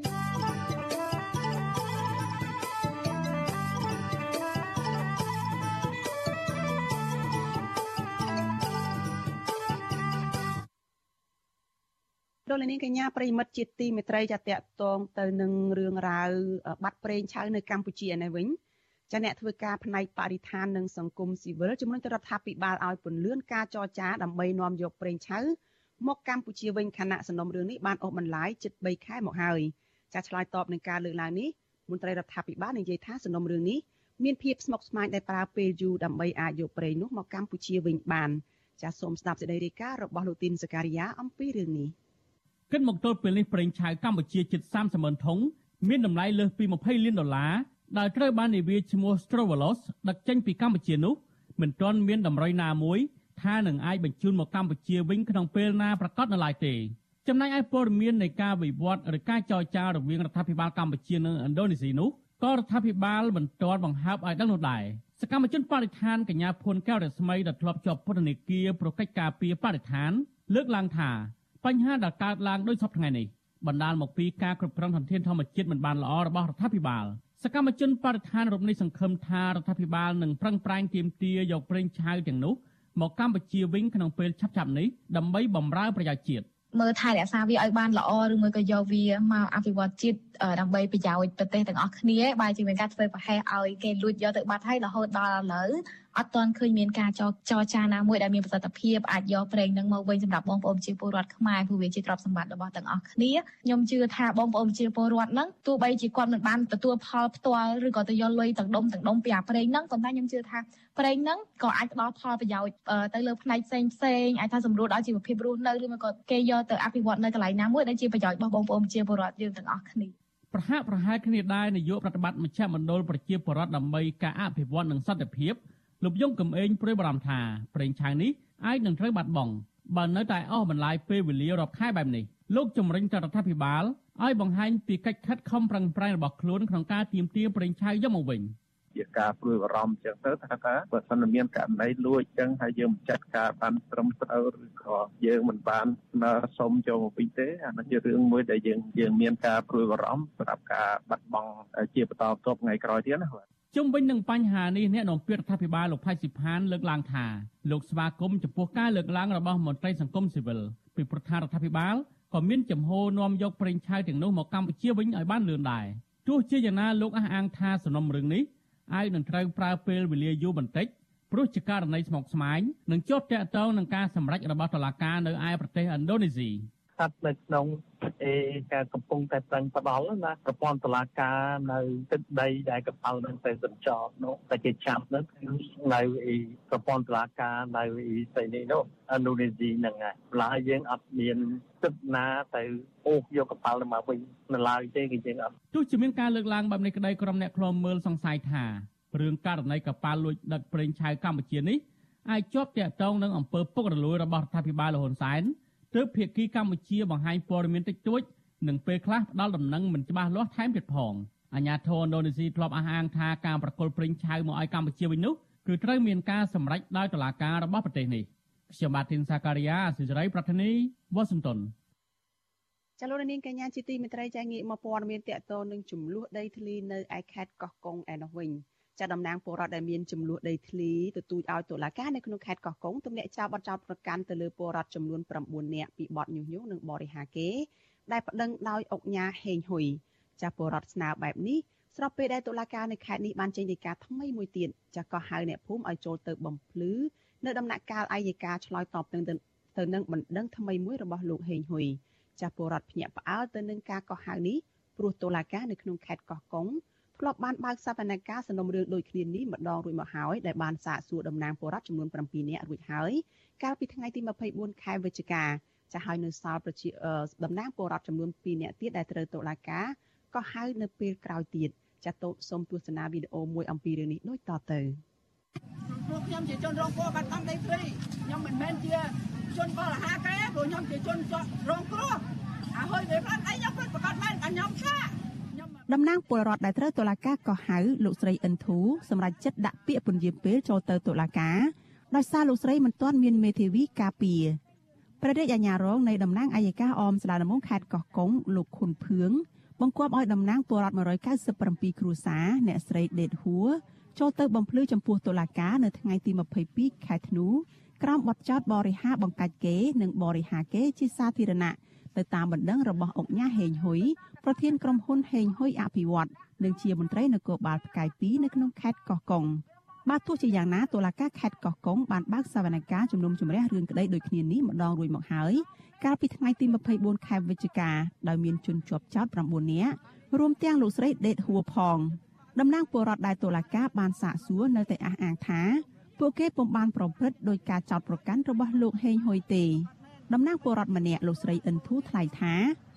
លោកលានកញ្ញាប្រិមិត្តជាទីមេត្រីចាតកតងទៅនឹងរឿងរ៉ាវបាត់ប្រេងឆៅនៅកម្ពុជាឯនេះវិញចាអ្នកធ្វើការផ្នែកបរិស្ថាននិងសង្គមស៊ីវិលជំរុញទៅរដ្ឋាភិបាលឲ្យពន្លឿនការចរចាដើម្បីនាំយកប្រេងឆៅមកកម្ពុជាវិញខណៈសំណុំរឿងនេះបានអូសបន្លាយជិត3ខែមកហើយចាឆ្លើយតបនឹងការលើកឡើងនេះមន្ត្រីរដ្ឋាភិបាលនិយាយថាសំណុំរឿងនេះមានភាពស្មុគស្មាញដែលប្រើពេលយូរដើម្បីអាចយកប្រេងនោះមកកម្ពុជាវិញបានចាសសូមស្ដាប់សេចក្តីរាយការណ៍របស់លោកទីនសការីយ៉ាអំពីរឿងនេះ គិតមកទល់ពេលនេះប្រេងឆៅកម្ពុជាជិត30ម៉ឺនធុងមានតម្លៃលើសពី20លានដុល្លារដែលត្រូវបាននាវាឈ្មោះ Strovolos ដឹកចេញពីកម្ពុជានោះមិនទាន់មានតម្រុយណាមួយថានឹងអាចបញ្ជូនមកកម្ពុជាវិញក្នុងពេលណាប្រកាសនៅឡើយទេចំណែកឯព័ត៌មាននៃការវិវត្តឬការចរចារវាងរដ្ឋាភិបាលកម្ពុជានិងឥណ្ឌូនេស៊ីនោះក៏រដ្ឋាភិបាលមិនទាន់បង្ហើបឲ្យដឹងនោះដែរសកម្មជនបរិស្ថានកញ្ញាភួនកែវរស្មីដែលធ្លាប់ជាប់ពន្ធនាគារប្រកិច្ចការពីបរិស្ថានលើកឡើងថា បញ្ហាដែលកើតឡើងដោយសពថ្ងៃនេះបណ្ដាលមកពីការគ្រប់គ្រងធនធានធម្មជាតិមិនបានល្អរបស់រដ្ឋាភិបាលសកម្មជនបរិស្ថានរំនេះសង្ឃឹមថារដ្ឋាភិបាលនឹងប្រឹងប្រែងទាមទារយកប្រេងឆៅទាំងនោះមកកម្ពុជាវិញក្នុងពេលឆាប់ៗនេះដើម្បីបម្រើប្រយោជន៍ជាតិមើលថែរក្សាវាឲ្យបានល្អឬមួយក៏យកវាមកអភិវឌ្ឍជាតិដើម្បីប្រយោជន៍ប្រទេសទាំងអស់គ្នាបើជាមានការធ្វើប្រហែសឲ្យគេលួចយកទៅបាត់ហើយរហូតដល់ឥឡូវអត់ទាន់ឃើញមានការចរចរចាណាមួយដែលមានប្រសិទ្ធភាពអាចយកប្រេងនឹងមកវិញសម្រាប់បងប្អូនជាពលរដ្ឋខ្មែរព្រោះវាជាទ្រព្យសម្បត្តិរបស់ទាំងអស់គ្នាខ្ញុំជឿថាបងប្អូនជាពលរដ្ឋហ្នឹងទោះបីជាគាត់មិនបានទទួលផលផ្ទាល់ឬក៏ទៅយកលុយទាំងដុំទាំងដុំពីអាប្រេងហ្នឹងប៉ុន្តែខ្ញុំជឿថាប្រេងហ្នឹងក៏អាចផ្ដល់ផលប្រយោជន៍ទៅលើផ្នែកផ្សេងផ្សេងអាចថាសម្រួលដល់ជីវភាពរស់នៅឬមកក៏គេយកទៅអភិវឌ្ឍនៅកន្លែងណាមួយដែលជាប្រយោជន៍របស់បងប្អូនជាពលរដ្ឋយើងទាំងអស់គ្នាប្រហាក់ប្រហែលគ្នាដែរនាយកប្រតិបត្តិមជ្ឈមណ្ឌលប្រជាពលរដ្ឋដើម្បីការអភិវឌ្ឍនិងសន្តិភាព លោកយងកំឯងព្រួយបារម្ភថាប្រេងឆៅនេះអាចនឹងត្រូវបាត់បង់បើនៅតែអស់បន្លាយពេលវេលារាប់ខែបែបនេះលោកជំរិញទៅរដ្ឋាភិបាលឲ្យបង្ហាញពីកិច្ចខិតខំប្រឹងប្រែងរបស់ខ្លួនក្នុងការទាមទារប្រេងឆៅយកមកវិញជាការព្រួយបារម្ភអញ្ចឹងទៅថាថាបើសិនមានករណីលួចអញ្ចឹងហើយយើងមិនចាត់ការបានត្រឹមត្រូវឬក៏យើងមិនបានសុំចូលមកវិញទេអានោះជារឿងមួយដែលយើងយើងមានការព្រួយបារម្ភសម្រាប់ការបាត់បង់ជាបន្តបន្ទាប់ថ្ងៃក្រោយទៀតណាបាទ ជុំវិញនឹងបញ្ហានេះអ្នកនាំពាក្យរដ្ឋាភិបាលលោកផៃស៊ីផានលើកឡើងថាលោកស្វាគមន៍ចំពោះការលើកឡើងរបស់មន្ត្រីសង្គមស៊ីវិលពីប្រធានរដ្ឋាភិបាលក៏មានចំហនាំយកប្រេងឆៅទាំងនោះមកកម្ពុជាវិញឲ្យបានលឿនដែរទោះជាយ៉ាងណាលោកអះអាងថាសំណុំរឿងនេះអាចនឹងត្រូវប្រើពេលវេលាយូរបន្តិចព្រោះជាករណីស្មុគស្មាញនិងជាប់ទាក់ទងនឹងការសម្រេចរបស់តុលាការនៅឯប្រទេសឥណ្ឌូនេស៊ី ស្ថិតនៅក្នុងអេការកំពុងតែប្រឹងផ្ដាល់ណាប្រព័ន្ធតុលាការនៅទឹកដីដែលកប៉ាល់នឹងទៅសញ្ចរនោះតែជាចាប់នោះគឺនៅអីប្រព័ន្ធតុលាការនៅអីស្អីនេះនោះឥណ្ឌូនេស៊ីហ្នឹងហើយឡើយយើងអត់មានទឹកណាទៅអូសយកកប៉ាល់ទៅមកវិញនៅឡើយទេគឺយើងអត់ទោះជាមានការលើកឡើងបែបនេះក្តីក្រុមអ្នកខ្លំមើលសង្ស័យថារឿងករណីកប៉ាល់លួចដឹកប្រេងឆៅកម្ពុជានេះអាចជាប់ទាក់ទងនឹងអំពើពុករលួយរបស់រដ្ឋាភិបាលលហ៊ុនសែន ទើបភាគីកម្ពុជាបង្ហាញព័ត៌មានតិចតួចនិងពេលខ្លះផ្ដាល់ដំណឹងមិនច្បាស់លាស់ថែមទៀតផងអាញាធរឥណ្ឌូនេស៊ីធ្លាប់អះអាងថាការប្រកុលប្រេងឆៅមកឲ្យកម្ពុជាវិញនោះគឺត្រូវមានការសម្រេចដោយតុលាការរបស់ប្រទេសនេះខ្ញុំបាទធីនសាការីយ៉ាអសិរ័យប្រធានីវ៉ាស៊ីនតោនចលនានាងកញ្ញាជាទីមេត្រីចាងាកមកព័ត៌មានតកតនឹងចំនួនដីធ្លីនៅឯខេត្តកោះកុងឯនោះវិញ ចាតំណាងពលរដ្ឋដែលមានចំនួនដីធ្លីទទូចឲ្យតុលាការនៅក្នុងខេត្តកោះកុងទម្លាក់ចោលបទចោទប្រកាន់ទៅលើពលរដ្ឋចំនួន9នាក់ពីបទញុះញង់និងបរិហាកេដែលប្តឹងដោយអុកញ៉ាហេងហ៊ុយចាពលរដ្ឋស្នើបែបនេះស្របពេលដែលតុលាការនៅខេត្តនេះបានចេញដីកាថ្មីមួយទៀតចាក៏ហៅអ្នកភូមិឲ្យចូលទៅបំភ្លឺនៅដំណាក់កាលអัยការឆ្លើយតបនឹងទៅនឹងបណ្ដឹងថ្មីមួយរបស់លោកហេងហ៊ុយចាពលរដ្ឋភ្ញាក់ផ្អើលទៅនឹងការកោះហៅនេះព្រោះតុលាការនៅក្នុងខេត្តកោះកុង ធ្លាប់បានបើកសវនកម្មសំណុំរឿងដូចគ្នានេះម្ដងរួចមកហើយដែលបានសាកសួរតំណាងពលរដ្ឋចំនួន7នាក់រួចហើយកាលពីថ្ងៃទី24ខែវិច្ឆិកាចាស់ហើយនៅសល់ប្រជាតំណាងពលរដ្ឋចំនួន2នាក់ទៀតដែលត្រូវតុលាការក៏ហៅនៅពេលក្រោយទៀតចាត់តូសូមទស្សនាវីដេអូមួយអំពីរឿងនេះដូចតទៅពួកខ្ញុំជាជនរងគ្រោះបាត់បង់ដីធ្លីខ្ញុំមិនមែនជាជនបរិហាគេព្រោះខ្ញុំជាជនរងគ្រោះអាហើយវាផ្លាត់អីខ្ញុំពិតប្រកបមែនខ្ញុំឆ្លាតំ ណាងពលរដ្ឋដែលត្រូវតុលាការកោះហៅលោកស្រីអិនធូសម្រាប់ចិត្តដាក់ពាក្យពន្យាពេលចូលទៅតុលាការដោយសារលោកស្រីមិនទាន់មានមេធាវីការពារព្រះរាជអាជ្ញារងនៃតំណាងអัยការអមស្ដារដំងខេត្តកោះកុងលោកខុនភឿងបង្គាប់ឲ្យតំណាងពលរដ្ឋ197គ្រួសារអ្នកស្រីដេតហួរចូលទៅបំភ្លឺចំពោះតុលាការនៅថ្ងៃទី22ខែធ្នូក្រោមបទចោទបរិហាបង្កាច់គេនិងបរិហាគេជាសាធារណៈ ទៅតាមបណ្ដឹងរបស់អង្គញាហេងហ៊ុយប្រធានក្រុមហ៊ុនហេងហ៊ុយអភិវឌ្ឍនិងជាមន្ត្រីនគរបាលផ្កាយ2នៅក្នុងខេត្តកោះកុងបាទទោះជាយ៉ាងណាតុលាការខេត្តកោះកុងបានបើកសវនកម្មជំនុំជម្រះរឿងក្តីដូចគ្នានេះម្ដងរួចមកហើយកាលពីថ្ងៃទី24ខែវិច្ឆិកាដោយមានជនជាប់ចោត9នាក់រួមទាំងលោកស្រីដេតហួរផងតំណាងពលរដ្ឋដែលតុលាការបានសាកសួរនៅតែអះអាងថា ពួកគេពុំបានប្រព្រឹត្តដោយការចោទប្រកាន់របស់លោកហេងហ៊ុយទេ តំណាងពលរដ្ឋម្នាក់លោកស្រីអិនធូថ្លែងថា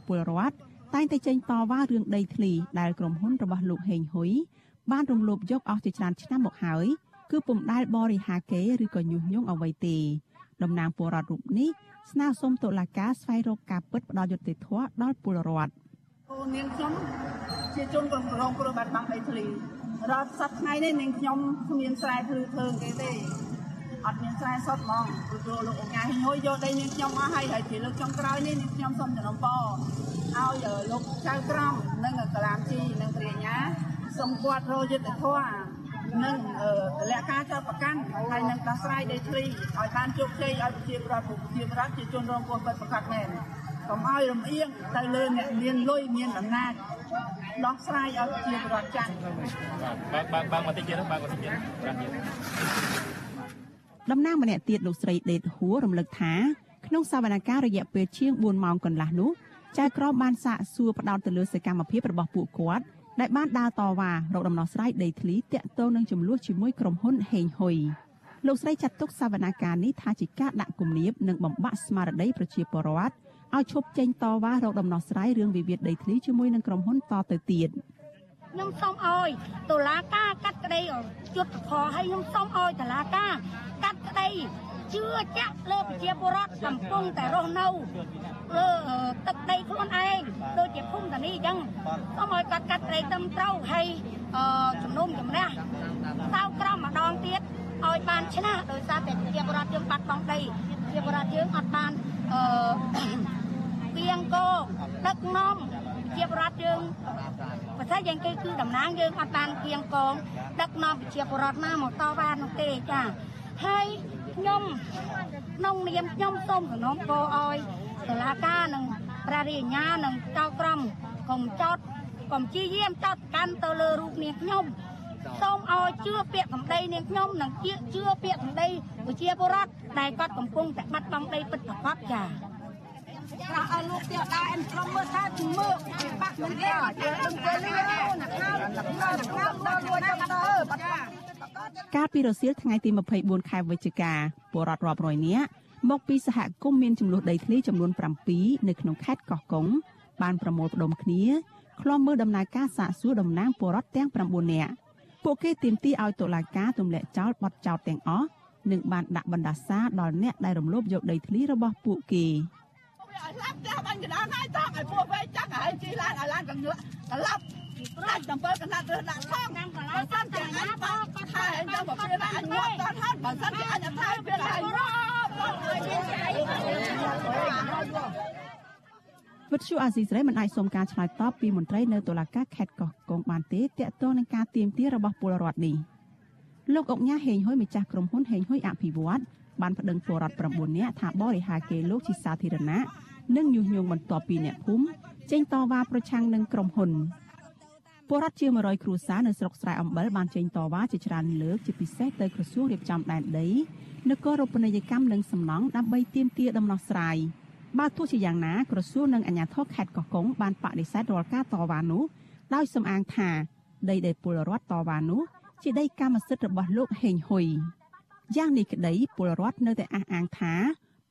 ពលរដ្ឋតែងតែចេញតវ៉ារឿងដីធ្លីដែលក្រុមហ៊ុនរបស់លោកហេងហ៊ុយបានរំលោភយកអស់ជាច្រើនឆ្នាំមកហើយគឺពុំដែលបរិហាគេឬក៏ញុះញង់អ្វីទេតំណាងពលរដ្ឋរូបនេះស្នើសុំតុលាការស្វែងរកការពិតផ្ដល់យុត្តិធម៌ដល់ពលរដ្ឋអូននាងខ្ញុំជាជនរងគ្រោះគ្រោះបាត់បង់ដីធ្លីរាល់សប្តាហ៍ថ្ងៃនេះនាងខ្ញុំគ្មានស្រែធ្វើធ្វើគេទេ អត់មានស្រែសុតហ្មងព្រោះលោកអញ្ញាហ៊ីងហួយយកដីនាងខ្ញុំអស់ហើយហើយជាលើកចុងក្រោយនេះនាងខ្ញុំសូមចំណាំពរឲ្យលោកចៅក្រមនិងកលាមជីនិងព្រះអញ្ញាសូមគាត់រយុទ្ធធម៌និងតលការចោតប្រកាន់ហើយនឹងដោះស្រាយដីធ្លីឲ្យបានជោគជ័យឲ្យប្រជាប្រដ្ឋប្រជាប្រដ្ឋជាជនរងគ្រោះពិតប្រាកដមែនកុំឲ្យរំអៀងទៅលើអ្នកមានលុយមានអំណាចដោះស្រាយឲ្យប្រជាប្រដ្ឋចាស់បាទបាទបាទមកតិចទៀតបាទមកតិចទៀតបាទ តំណាងម្នាក់ទៀតលោកស្រីដេតហួររំលឹកថាក្នុងសវនកម្មរយៈពេលជាង4ម៉ោងកន្លះនោះចៅក្រមបានសាកសួរផ្ដោតទៅលើសកម្មភាពរបស់ពួកគាត់ដែលបានដើរតវ៉ារកដំណោះស្រាយដីធ្លីតាក់ទងនឹងចំនួនជាមួយក្រុមហ៊ុនហេងហ៊ុយលោកស្រីចាត់ទុកសវនកម្មនេះថាជាការដាក់គំនាបនិងបំបាក់ស្មារតីប្រជាពលរដ្ឋឲ្យឈប់ចេញតវ៉ារកដំណោះស្រាយរឿងវិវាទដីធ្លីជាមួយនឹងក្រុមហ៊ុនតទៅទៀត ខ្ញុំសូមឲ្យតុលាការកាត់ក្តីយុទ្ធធរឲ្យខ្ញុំសូមឲ្យតុលាការកាត់ក្តីជឿជាក់លើប្រជាពលរដ្ឋកំពុងតែរស់នៅលើទឹកដីខ្លួនឯងដូចជាភូមិតានីអញ្ចឹងសូមឲ្យគាត់កាត់ក្តីត្រឹមត្រូវហើយជំនុំជម្រះតៅក្រមម្ដងទៀតឲ្យបានឆ្នះដោយសារតែប្រជាពលរដ្ឋយើងបាត់បង់ដីប្រជាពលរដ្ឋយើងអត់បានអឺគៀងកោដឹកនាំ ជាបរដ្ឋយើងប្រសិទ្ធយ៉ាងគេគឺតំណាងយើងអត់បានគៀងកងដឹកនាំប្រជាពលរដ្ឋណាមកតវ៉ានោះទេចាហើយខ្ញុំក្នុងនាមខ្ញុំសូមសំណូមពរឲ្យតុលាការនិងព្រះរាជអាជ្ញានិងចៅក្រមកុំចោតកុំជាយាមចោតកាន់ទៅលើរូបនាងខ្ញុំសូមឲ្យជឿពាក្យសម្ដីនាងខ្ញុំនិងជឿជឿពាក្យសម្ដីប្រជាពលរដ្ឋដែលគាត់កំពុងតែបាត់បង់ដីពិតប្រាកដចា៎ ប្រាក់ឲ្យលោកទៀតដែរអែមក្រុមមើលថាជំមើបាក់មិនទេយើងដឹងទៅលឿនណាស់ណាស់ណាស់ដល់លួចទៅកាលពីរសៀលថ្ងៃទី24ខែវិច្ឆិកាពលរដ្ឋរាប់រយនាក់មកពីសហគមន៍មានចំនួនដីធ្លីចំនួន7នៅក្នុងខេត្តកោះកុងបានប្រមូលផ្ដុំគ្នាឃ្លាំមើលដំណើរការសាកសួរតំណាងពលរដ្ឋទាំង9នាក់ពួកគេទាមទារឲ្យតុលាការទម្លាក់ចោលបទចោទទាំងអស់និងបានដាក់បណ្ដាសាដល់អ្នកដែលរំលោភយកដីធ្លីរបស់ពួកគេ។ ឲ្យឡាប់ផ្ទះបាញ់កណ្ដាលហើយតោះឲ្យពួកវែងចាក់ឲ្យជិះឡានឲ្យឡានកងឿកឡាប់ដាច់តំពើកណាត់រើសដាក់ផងបើសិនជាអញបោកគាត់ថាអញយកមកព្រាអញងាប់តន់ហើយបើសិនជាអញអត់ថាវាឲ្យវិទ្យុអាស៊ីសេរីមិនអាចសុំការឆ្លើយតបពីមន្ត្រីនៅតុលាការខេត្តកោះកុងបានទេទាក់ទងនឹងការទៀមទារបស់ពលរដ្ឋនេះលោកអុកញ៉ាហេងហ៊ុយម្ចាស់ក្រុមហ៊ុនហេងហ៊ុយអភិវឌ្ឍ បានប្តឹងពលរដ្ឋ9នាក់ថាបរិហាគេលោកជាសាធារណៈនិងញុះញង់បន្ទាប់ពីអ្នកភូមិចេញតវ៉ាប្រឆាំងនឹងក្រុមហ៊ុនពលរដ្ឋជា100គ្រួសារនៅស្រុកស្រែអំបិលបានចេញតវ៉ាជាច្រើនលើកជាពិសេសទៅក្រសួងរៀបចំដែនដីនគររូបនីយកម្មនិងសំណង់ដើម្បីទាមទារដំណោះស្រាយបើទោះជាយ៉ាងណាក្រសួងនិងអាជ្ញាធរខេត្តកោះកុងបានបដិសេធរាល់ការតវ៉ានោះដោយសំអាងថាដីដែលពលរដ្ឋតវ៉ានោះជាដីកម្មសិទ្ធិរបស់លោកហេងហ៊ុយ យ៉ាងនេះក្តីពលរដ្ឋនៅតែអះអាងថា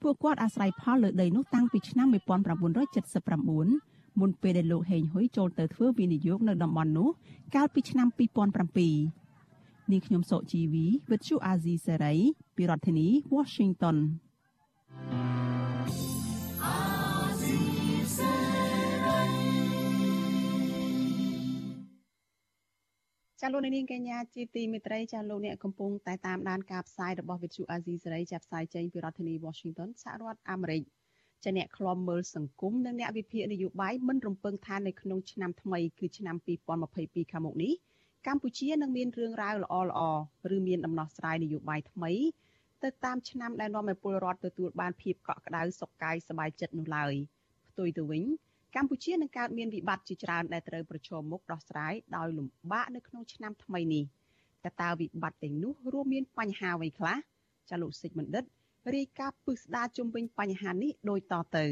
ពួកគាត់អាស្រ័យផលលើដីនោះតាំងពីឆ្នាំ1979មុនពេលដែលលោកហេងហ៊ុយចូលទៅធ្វើវិនិយោគនៅតំបន់នោះកាលពីឆ្នាំ2007នាងខ្ញុំសុជីវីវិទ្យុអាស៊ីសេរីពីរដ្ឋធានី Washington ចាលោកនាងកញ្ញាជាទីមេត្រីចាលោកអ្នកកំពុងតែតាមដានការផ្សាយរបស់វិទ្យុអាស៊ីសេរីចាប់ផ្សាយចេញពីរដ្ឋធានី Washington សហរដ្ឋអាមេរិកចាអ្នកខ្លំមើលសង្គមនិងអ្នកវិភាគនយោបាយមិនរំពឹងថានៅក្នុងឆ្នាំថ្មីគឺឆ្នាំ2022ខាងមុខនេះកម្ពុជានឹងមានរឿងរ៉ាវល្អល្អឬមានដំណោះស្រាយនយោបាយថ្មីទៅតាមឆ្នាំដែលនាំឲ្យពលរដ្ឋទទួលបានភាពកក់ក្ដៅសុខកាយសប្បាយចិត្តនោះឡើយផ្ទុយទៅវិញ កម្ពុជានឹងកើតមានវិបត្តិជាច្រើនដែលត្រូវប្រឈមមុខដោះស្រាយដោយលំបាកនៅក្នុងឆ្នាំថ្មីនេះតើតើវិបត្តិទាំងនោះរួមមានបញ្ហាអ្វីខ្លះចាលោកសិចបណ្ឌិតរាយការណ៍ពិស្ដារជុំវិញបញ្ហានេះដូចតទៅ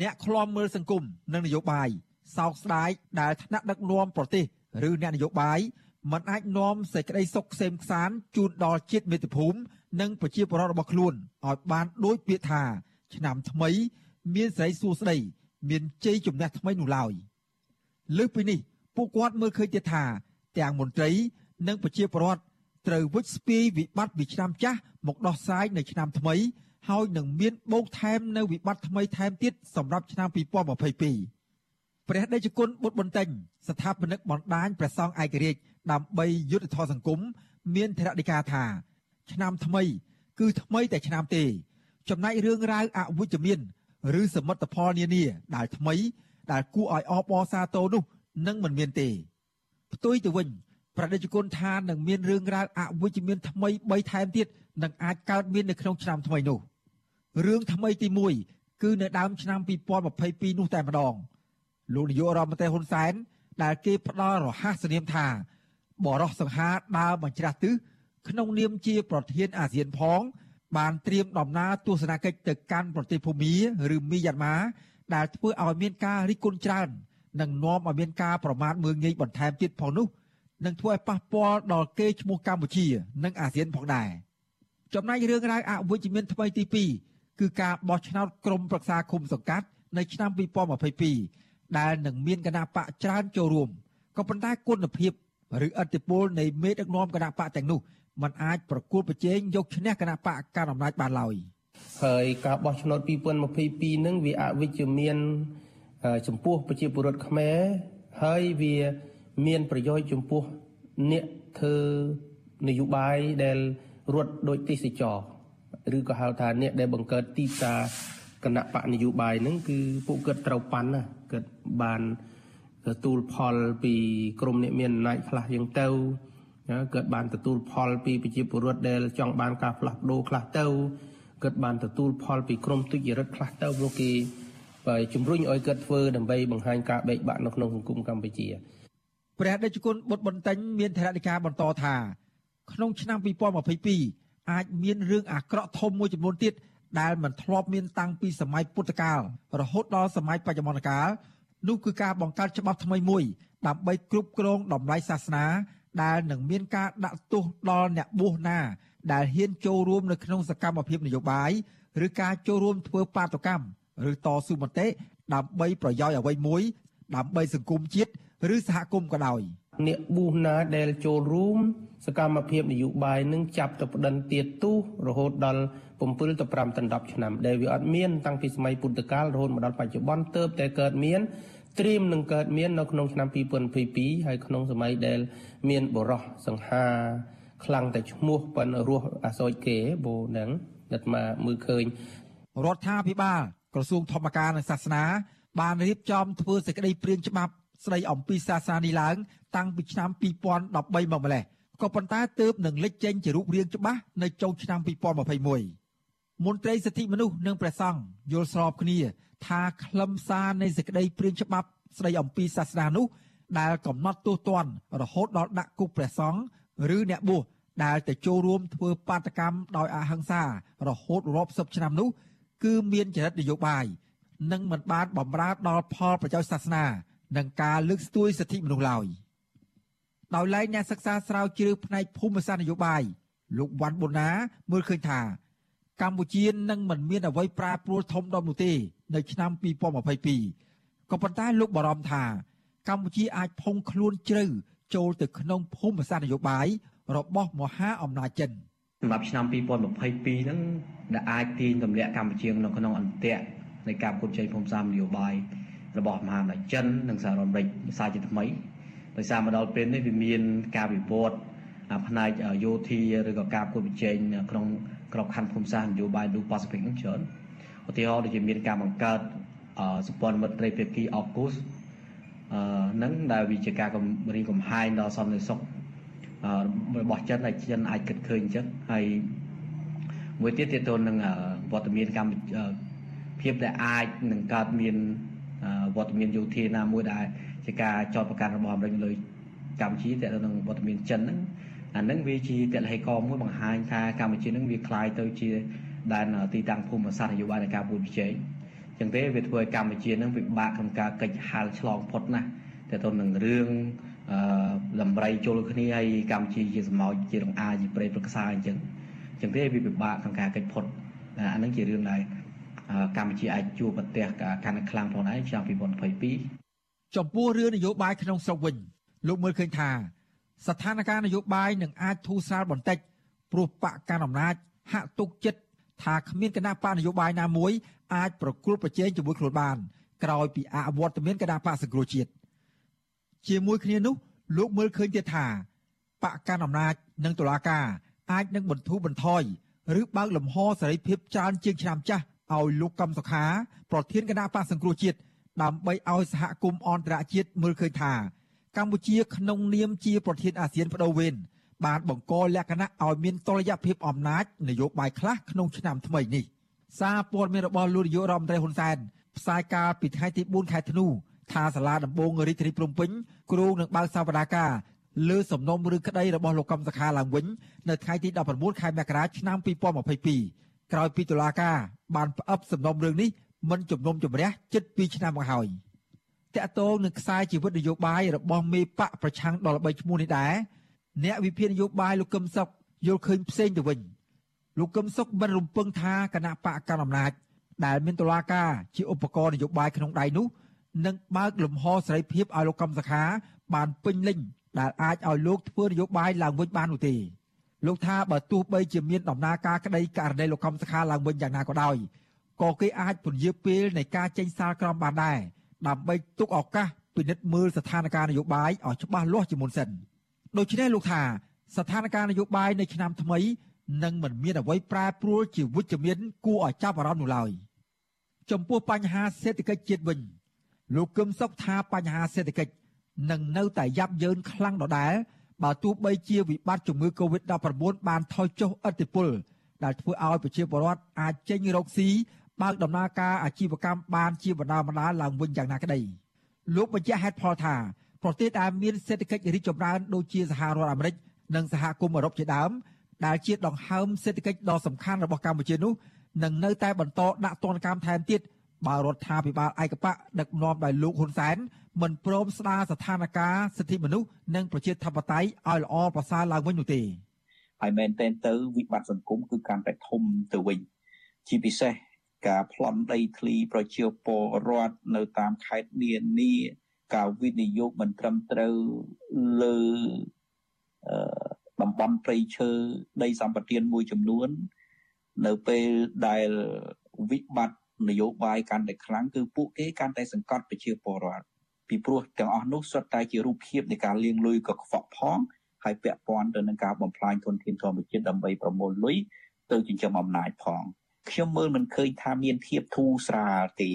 អ្នកឃ្លាំមើលសង្គមនិងនយោបាយសោកស្ដាយដែលថ្នាក់ដឹកនាំប្រទេសឬអ្នកនយោបាយមិនអាចនាំសេចក្តីសុខក្សេមក្សាន្តជូនដល់ជាតិមាតុភូមិនិងប្រជាពលរដ្ឋរបស់ខ្លួនឲ្យបានដូចពាក្យថា ឆ្នាំថ្មី មានសេរីសួស្តី មានជ័យជំនះថ្មីនោះឡើយលើសពីនេះពួកគាត់មើលឃើញទៀតថាទាំងមន្ត្រីនិងប្រជាពលរដ្ឋត្រូវវិច្ចស្ពាយវិបត្តិពីឆ្នាំចាស់មកដោះស្រាយនៅឆ្នាំថ្មីហើយនឹងមានបូកថែមនៅវិបត្តិថ្មីថែមទៀតសម្រាប់ឆ្នាំ2022ព្រះដេចគុណបុត្របន្ទិញស្ថាបនិកបណ្ដាញព្រះសង្ឃឯករាជ្យដើម្បីយុទ្ធធម៌សង្គមមានធរណីកាថា ឆ្នាំថ្មី គឺថ្មីតែឆ្នាំទេ ចំណែករឿងរ៉ាវអវិជ្ជមាន ឬសមិទ្ធផលនានាដែលថ្មី ដែលគួរឲ្យអបអរសាទរនោះនឹងមិនមានទេផ្ទុយទៅវិញប្រតិជនថានឹងមានរឿងរ៉ាវអវិជ្ជមានថ្មី3ថែមទៀតនឹងអាចកើតមាននៅក្នុងឆ្នាំថ្មីនោះរឿងថ្មីទី1គឺនៅដើមឆ្នាំ2022នោះតែម្ដងលោកនាយករដ្ឋមន្ត្រីហ៊ុនសែនដែលគេផ្ដល់រហ័សនាមថាបរោះសង្ហាដើរបញ្ច្រាស់ទិសក្នុងនាមជាប្រធានអាស៊ានផង បានត្រៀមដំណើរទស្សនកិច្ចទៅកាន់ប្រទេសភូមាឬមីយ៉ាន់ម៉ាដែលធ្វើឲ្យមានការរិះគន់ច្រើននិងនាំឲ្យមានការប្រមាថមើលងាយបន្ថែមទៀតផងនោះនឹងធ្វើឲ្យប៉ះពាល់ដល់កេរ្តិ៍ឈ្មោះកម្ពុជា និងអាស៊ានផងដែរចំណែករឿងរ៉ាវអវិជ្ជមានថ្មីទី2គឺការបោះឆ្នោតក្រុមប្រឹក្សាគុំសង្កាត់នៅឆ្នាំ2022ដែលនឹងមានគណៈបកច្រើនចូលរួមក៏ប៉ុន្តែគុណភាពឬអធិបុលនៃមេដឹកនាំគណៈបកទាំងនោះ มันអាចប្រគល់ប្រជែងយកឈ្នះគណៈបកកណ្ដាលអំណាចបានឡើយហើយការបោះឆ្នោត2022នឹងវាអវិជ្ជមានចំពោះប្រជាពលរដ្ឋខ្មែរហើយវាមានប្រយោជន៍ចំពោះអ្នកធ្វើនយោបាយដែលរត់ដោយទេសចរឬក៏ហៅថាអ្នកដែលបង្កើតទីផ្សារគណៈបកនយោបាយហ្នឹងគឺពួកគាត់ត្រូវប៉ាន់ណាគាត់បានទទួលផលពីក្រមអ្នកមានអំណាចខ្លះយ៉ាងទៅ គាត់បានទទួលផលពីប្រជាពលរដ្ឋដែលចង់បានការផ្លាស់ប្ដូរខ្លះទៅគាត់បានទទួលផលពីក្រមទុច្ចរិតខ្លះទៅព្រោះគេបើជំរុញឲ្យគាត់ធ្វើដើម្បីបង្ហាញការបែកបាក់នៅក្នុងសង្គមកម្ពុជាព្រះដេចគុណបុត្របន្ទិញមានធរណីកាបន្តថាក្នុងឆ្នាំ2022អាចមានរឿងអាក្រក់ធំមួយចំនួនទៀតដែលមិនធ្លាប់មានតាំងពីសម័យពុទ្ធកាលរហូតដល់សម័យបច្ចុប្បន្នកាលនោះគឺការបង្កើតច្បាប់ថ្មីមួយដើម្បីគ្រប់គ្រងតម្លៃសាសនា ដែលនឹងមានការដាក់ទោសដល់អ្នកបួសណា ដែលហ៊ានចូលរួមនៅក្នុងសកម្មភាពនយោបាយឬការចូលរួមធ្វើបាតុកម្មឬតស៊ូមតិដើម្បីប្រយោជន៍អ្វីមួយ ដើម្បីសង្គមជាតិឬសហគមន៍ក៏ដោយអ្នកប៊ូណាដែលចូលរួមសកម្មភាពនយោបាយនឹងចាប់ទៅប្តឹងទៀតទូរហូតដល់7ទៅ5ទៅ10ឆ្នាំដែលវាអត់មានតាំងពីសម័យពុទ្ធកាលរហូតមកដល់បច្ចុប្បន្នទើបតែកើតមាន ត្រៀមនឹងកើតមាននៅក្នុងឆ្នាំ2022ហើយក្នុងសម័យដែលមានបរោះសង្ហាខ្លាំងតែឈ្មោះប៉ុនរស់អាសោចគេបូនឹងដិតមកមើលឃើញរដ្ឋាភិបាលក្រសួងធម្មការនិងសាសនា បានរៀបចំធ្វើសេចក្តីព្រាងច្បាប់ស្តីអំពីសាសនានេះឡើង តាំងពីឆ្នាំ2013មកម្លេះក៏ប៉ុន្តែទើបនឹងលេចចេញជារូបរាងច្បាស់នៅចុងឆ្នាំ2021មន្ត្រីសិទ្ធិមនុស្សនិងព្រះសង្ឃយល់ស្របគ្នា ថាខ្លឹមសារនៃសេចក្តីព្រាងច្បាប់ស្តីអំពីសាសនានោះដែលកំណត់ទោសទណ្ឌរហូតដល់ដាក់គុកព្រះសង្ឃឬអ្នកបួសដែលទៅចូលរួមធ្វើបាតកម្មដោយអហិង្សារហូតរាប់សិបឆ្នាំនោះ គឺមានចរិតនយោបាយនិងមិនបានបំរើដល់ផលប្រយោជន៍សាសនានិងការលើកស្ទួយសិទ្ធិមនុស្សឡើយដោយឡែកអ្នកសិក្សាស្រាវជ្រាវផ្នែកភូមិសាស្ត្រនយោបាយលោកវ៉ាន់បូណាមើលឃើញថា កម្ពុជានឹងមិនមានអ្វីប្រែប្រួលធំដុំនោះទេ នៅឆ្នាំ2022ក៏ប៉ុន្តែលោកបារម្ភថាកម្ពុជាអាចផុងខ្លួនជ្រៅចូលទៅក្នុងភូមិសាស្ត្រនយោបាយរបស់មហាអំណាចចិនសម្រាប់ឆ្នាំ2022ហ្នឹងដែលអាចទាញទម្លាក់កម្ពុជានៅក្នុងអន្ទាក់នៃការប្រកួតជ័យភូមិសាស្ត្រនយោបាយរបស់មហាអំណាចចិននិងសហរដ្ឋអាមេរិកសាជាថ្មីដោយសារមកដល់ពេលនេះវាមានការវិវត្តផ្នែកយោធាឬក៏ការប្រកួតប្រជែងក្នុងក្របខ័ណ្ឌភូមិសាស្ត្រនយោបាយ Indo-Pacific នឹងច្រើន ឧទាហរណ៍ដូចជាមានការបង្កើតសម្ព័ន្ធមិត្តត្រីភាគីអកូសអឺនឹងដែលវាជាការគំរាមកំហែងដល់សន្តិសុខរបស់ចិនដែលចិនអាចគិតឃើញអញ្ចឹងហើយមួយទៀតទាក់ទងនឹងវត្តមានកម្មភាពដែលអាចនឹងកើតមានវត្តមានយោធាណាមួយដែលជាការចោទប្រកាន់របស់អាមេរិកលើកម្ពុជាទាក់ទងនឹងវត្តមានចិនហ្នឹងអាហ្នឹងវាជាតលហេកមួយបង្ហាញថាកម្ពុជាហ្នឹងវាคล้ายទៅជា ដែនទីតាំងភូមិសាស្ត្រនយោបាយនៃការពួតប្រជែងអញ្ចឹងទេវាធ្វើឲ្យកម្ពុជាហ្នឹងពិបាកក្នុងការកិច្ចហាលឆ្លងផុតណាស់ទាក់ទងនឹងរឿងអឺលំរៃជុលគ្នាហើយកម្ពុជាជាសម្ោចជារងអាជាប្រេតប្រខ្សាអញ្ចឹងអញ្ចឹងទេវាពិបាកក្នុងការកិច្ចផុតអាហ្នឹងជារឿងដែលកម្ពុជាអាចជួបប្រទះកាន់តែខ្លាំងផងដែរឆ្នាំ2022ចំពោះរឿងនយោបាយក្នុងស្រុកវិញលោកមើលឃើញថាស្ថានភាពនយោបាយនឹងអាចធូរស្រាលបន្តិចព្រោះបកកណ្ដាលអំណាចហាក់ទុកចិត្ត ថាគ្មានគណៈបកនយោបាយណាមួយអាចប្រគល់ប្រជែងជាមួយខ្លួនបាន ក្រោយពីអវត្តមានគណៈបកសង្គ្រោះជាតិជាមួយគ្នានោះលោកមើលឃើញទៀតថាបកកណ្ដាលអំណាចនិងតុលាការអាចនឹងបន្ធូរបន្ថយឬបើកលំហសេរីភាពច្រើនជាងឆ្នាំចាស់ឲ្យលោកកំសុខាប្រធានគណៈបកសង្គ្រោះជាតិដើម្បីឲ្យសហគមន៍អន្តរជាតិមើលឃើញថាកម្ពុជាក្នុងនាមជាប្រធានអាស៊ានបដូវវេន បានបង្កលក្ខណៈឲ្យមានតុល្យភាពអំណាចនយោបាយខ្លះក្នុងឆ្នាំថ្មីនេះសារព័ត៌មានរបស់លោកនាយករដ្ឋមន្ត្រីហ៊ុនសែនផ្សាយកាលពីថ្ងៃទី4ខែធ្នូថាសាលាដំបងរាជធានីភ្នំពេញគ្រោងនឹងបើកសវនាការលើសំណុំរឿងក្តីរបស់លោកកំសខាឡើងវិញនៅថ្ងៃទី19ខែមករាឆ្នាំ2022ក្រោយពីតុលាការបានផ្អឹបសំណុំរឿងនេះមិនជំនុំជម្រះជិត2ឆ្នាំមកហើយតកតងនឹងខ្សែជីវិតនយោបាយរបស់មេបកប្រឆាំងដល់3ឈ្មោះនេះដែរ អ្នកវិភាគនយោបាយលោកកឹមសុខយល់ឃើញផ្សេងទៅវិញលោកកឹមសុខមិនរំពឹងថាគណៈបកកណ្ដាលអំណាចដែលមានតុលាការជាឧបករណ៍នយោបាយក្នុងដៃនោះនឹងបើកលំហសេរីភាពឲ្យលោកកឹមសុខា បានពេញលេញដែលអាចឲ្យលោកធ្វើនយោបាយឡើងវិញបាននោះទេលោកថាបើទោះបីជាមានដំណើរការក្តីករណីលោកកឹមសុខាឡើងវិញយ៉ាងណាក៏ដោយក៏គេអាចពន្យាពេលនៃការចេញសាលក្រមបានដែរដើម្បីទុកឱកាសពិនិត្យមើលស្ថានភាពនយោបាយឲ្យច្បាស់លាស់ជាមុនសិន ដូច្នេះលោកថាស្ថានភាពនយោបាយនៅឆ្នាំថ្មីនឹងមិនមានអ្វីប្រែប្រួលជាវិជ្ជមានគួរឲ្យចាប់អារម្មណ៍នោះឡើយចំពោះបញ្ហាសេដ្ឋកិច្ចជាតិវិញ លោកគឹមសុខថាបញ្ហាសេដ្ឋកិច្ចនឹងនៅតែយ៉ាប់យ៉ឺនខ្លាំងដដែលបើទោះបីជាវិបត្តិជំងឺ Covid-19 បានថយចុះឥទ្ធិពលដែលធ្វើឲ្យប្រជាពលរដ្ឋអាចចេញរកស៊ីបើកដំណើរការអាជីវកម្មបានជាបណ្ដាបណ្ដាឡើងវិញយ៉ាងណាក្តីលោកបញ្ជាក់ហេតុផលថា ប្រទេសដែលមានសេដ្ឋកិច្ចរីកចម្រើនដូចជាសហរដ្ឋអាមេរិកនិងសហគមន៍អឺរ៉ុបជាដើមដែលជាដង្ហើមសេដ្ឋកិច្ចដ៏សំខាន់របស់កម្ពុជានោះនឹងនៅតែបន្តដាក់ទណ្ឌកម្មថែមទៀតបើរដ្ឋាភិបាលឯកបកដឹកនាំដោយលោកហ៊ុនសែនមិនព្រមស្ដារស្ថានភាពសិទ្ធិមនុស្សនិងប្រជាធិបតេយ្យឲ្យល្អប្រសើរឡើងវិញនោះទេហើយមែនតែនទៅវិបត្តិសង្គមគឺកាន់តែធំទៅវិញជាពិសេសការប្លន់ដីធ្លីប្រជាពលរដ្ឋនៅតាមខេត្តនានា ការវិនិយោគមិនត្រឹមត្រូវលើតំបន់ព្រៃឈើដីសម្បត្តិមួយចំនួន នៅពេលដែលវិបត្តិនយោបាយកាន់តែខ្លាំងគឺពួកគេកាន់តែសង្កត់ប្រជាពលរដ្ឋពីព្រោះទាំងអស់នោះសុទ្ធតែជារូបភាពនៃការលាងលុយកខ្វក់ផងហើយពាក់ព័ន្ធទៅនឹងការបំផ្លាញធនធានធម្មជាតិដើម្បីប្រមូលលុយទៅចិញ្ចឹមអំណាចផងខ្ញុំមើលមិនឃើញថាមានធៀបធូរស្រាលទេ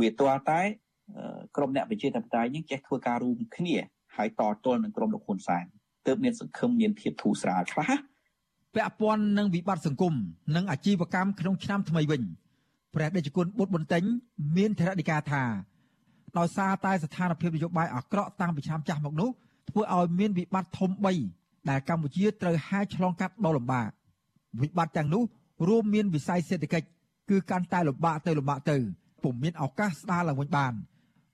វាទាល់តែ ក្រុមអ្នកប្រជាធិបតេយ្យនេះចេះធ្វើការរួមគ្នាហើយតទល់នឹងក្រុមលោកហ៊ុនសែនទើបមានសង្ឃឹមមានភាពធូរស្រាលខ្លះពាក់ព័ន្ធនឹងវិបត្តិសង្គមនិងអាជីវកម្មក្នុងឆ្នាំថ្មីវិញព្រះដេចគុណបុត្របន្ទិញមានធរណីកាថាដោយសារតែស្ថានភាពនយោបាយអាក្រក់តាំងពីឆ្នាំចាស់មកនោះធ្វើឲ្យមានវិបត្តិធំ3ដែលកម្ពុជាត្រូវហែឆ្លងកាត់ដ៏លំបាកវិបត្តិទាំងនោះរួមមានវិស័យសេដ្ឋកិច្ចគឺកាន់តែលំបាកទៅលំបាកទៅពុំមានឱកាសស្ដារឡើងវិញបាន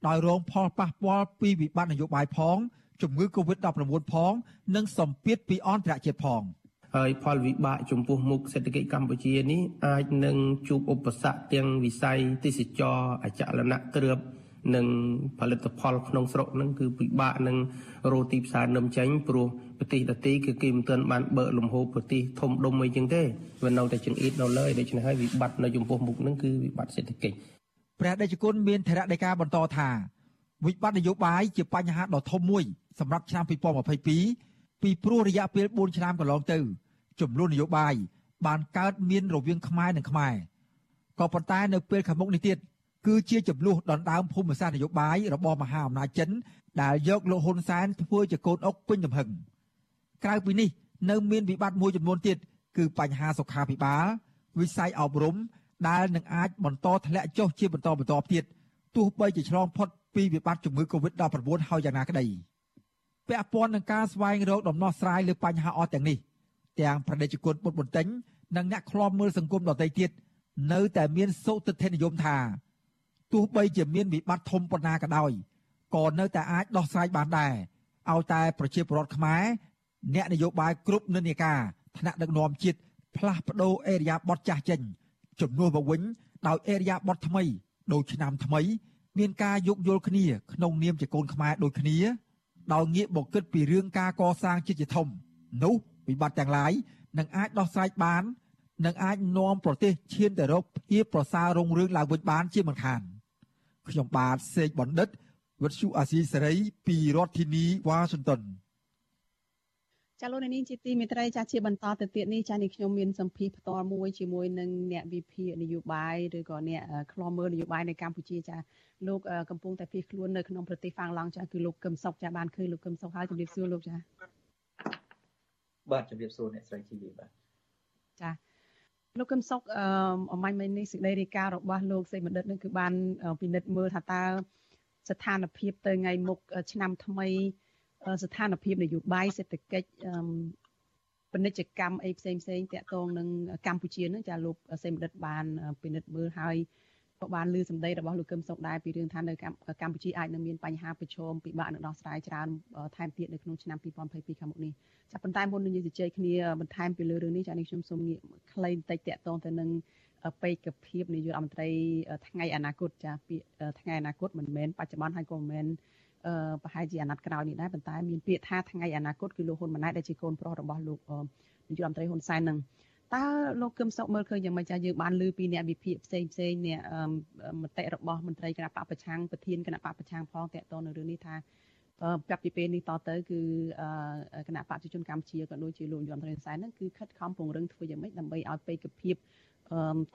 ដោយរងផលប៉ះពាល់ពីវិបត្តិនយោបាយផងជំងឺ Covid-19 ផង និងសម្ពាធពីអន្តរជាតិផងហើយផលវិបាកចំពោះមុខសេដ្ឋកិច្ចកម្ពុជានេះអាចនឹងជួបឧបសគ្គទាំងវិស័យទេសចរអចលនៈគ្រឿបនិងផលិតផលក្នុងស្រុកហ្នឹងគឺពិបាកនឹងរកទីផ្សារនឹមចេញព្រោះប្រទេសដទៃគឺគេមិនទាន់បានបើកលំហូរប្រទេសធំដុំអីចឹងទេវានៅតែចង្អៀតនៅលើដូច្នេះហើយវិបត្តិនៅចំពោះមុខហ្នឹងគឺវិបត្តិសេដ្ឋកិច្ច ព្រះដេចគុណមានធរៈដីកាបន្តថាវិបត្តិនយោបាយជាបញ្ហាដ៏ធំមួយសម្រាប់ឆ្នាំ2022ពីព្រោះរយៈពេល4ឆ្នាំកន្លងទៅចំនួននយោបាយបានកើតមានរវាងខ្មែរនិងខ្មែរក៏ប៉ុន្តែនៅពេលខាងមុខនេះទៀតគឺជាចំនួនដណ្ដើមភូមិសាស្ត្រនយោបាយរបស់មហាអំណាចចិនដែលយកលោកហ៊ុនសែនធ្វើជាកូនអុកពេញទំហឹងក្រៅពីនេះនៅមានវិបត្តិមួយចំនួនទៀតគឺបញ្ហាសុខាភិបាលវិស័យអប់រំ ដែលនឹងអាចបន្តធ្លាក់ចុះជាបន្តបន្ទាប់ទៀតទោះបីជាឆ្លងផុតពីវិបត្តិជំងឺ Covid-19 ហើយយ៉ាងណាក្តីពាក់ព័ន្ធនឹងការស្វែងរកដំណោះស្រាយលើបញ្ហាអស់ទាំងនេះទាំងប្រតិជនពុតបន្ទិញនិងអ្នកខ្លាំមើលសង្គមដទៃទៀតនៅតែមានសុទិដ្ឋិនិយមថាទោះបីជាមានវិបត្តិធំប៉ុណ្ណាក៏ដោយក៏នៅតែអាចដោះស្រាយបានដែរឲ្យតែប្រជាពលរដ្ឋខ្មែរអ្នកនយោបាយគ្រប់និន្នាការថ្នាក់ដឹកនាំជាតិផ្លាស់ប្ដូរអេរយាប័តចាស់ចេញ ជំនួសមកវិញដោយអេរយាប័តថ្មីដូចឆ្នាំថ្មី មានការយោគយល់គ្នាក្នុងនាមជាកូនខ្មែរដូចគ្នាដោយងាកមកគិតពីរឿងការកសាងជាតិជាធំនោះវិបត្តិទាំងឡាយនឹងអាចដោះស្រាយបាននិងអាចនាំប្រទេសឈានទៅរកភាពប្រសើររុងរឿងឡើងវិញបានជាមិនខានខ្ញុំបាទសេកបណ្ឌិតវិទ្យុអាស៊ីសេរីពីរដ្ឋធានីវ៉ាស៊ីនតោន ចាលោកនាងជាទីមេត្រីចាជាបន្តទៅទៀតនេះចានេះខ្ញុំមានសម្ភារផ្ទាល់មួយជាមួយនឹងអ្នកវិភាគនយោបាយឬក៏អ្នកខ្លំមើលនយោបាយនៅកម្ពុជាចាលោកកំពុងតែភៀសខ្លួននៅក្នុងប្រទេសហ្វាំងឡង់ចាគឺលោកកឹមសុខចាបានឃើញលោកកឹមសុខហើយជំរាបសួរលោកចាបាទជំរាបសួរអ្នកស្រីជីវីបាទចាលោកកឹមសុខអឺអមាញ់មិញនេះសេចក្តីរាយការណ៍របស់លោកសេបណ្ឌិតនឹងគឺបានពិនិត្យមើលថាតើស្ថានភាពទៅថ្ងៃមុខឆ្នាំថ្មី ស្ថានភាពនយោបាយសេដ្ឋកិច្ចពាណិជ្ជកម្មអីផ្សេងផ្សេងតាក់ទងនឹងកម្ពុជានឹងចាលោកសេមដិតបានពិនិត្យមើលហើយក៏បានលើសម្ដីរបស់លោកកឹមសុខដែរពីរឿងថានៅកម្ពុជាអាចនឹងមានបញ្ហាប្រឈមពិបាកនឹងដោះស្រាយច្រើនថែមទៀតនៅក្នុងឆ្នាំ2022ខាងមុខនេះចាប៉ុន្តែមុននឹងយើងជជែកគ្នាបន្ថែមពីលើរឿងនេះចានេះខ្ញុំសូមងាកខ្លីបន្តិចតាក់ទងទៅនឹងបេក្ខភាពនាយករដ្ឋមន្ត្រីថ្ងៃអនាគតចាពីថ្ងៃអនាគតមិនមែនបច្ចុប្បន្នហើយក៏មិនមែន ប្រហែលជាអាណត្តិក្រោយនេះដែរប៉ុន្តែមានពាក្យថាថ្ងៃអនាគតគឺលោកហ៊ុនម៉ាណែតដែលជាកូនប្រុសរបស់លោកនាយករដ្ឋមន្ត្រីហ៊ុនសែននឹងតើលោកគឹមសុកមើលឃើញយ៉ាងម៉េចចាយើងបានលើពីអ្នកវិភាគផ្សេងផ្សេងអ្នកមតិរបស់មន្ត្រីគណៈបកប្រឆាំងប្រធានគណៈបកប្រឆាំងផងតកតនៅរឿងនេះថាចាប់ពីពេលនេះតទៅគឺគណៈបព្វជិជនកម្ពុជាក៏ដូចជាលោកយមត្រេនសែនហ្នឹងគឺខិតខំពង្រឹងធ្វើយ៉ាងម៉េចដើម្បីឲ្យបេក្ខភាព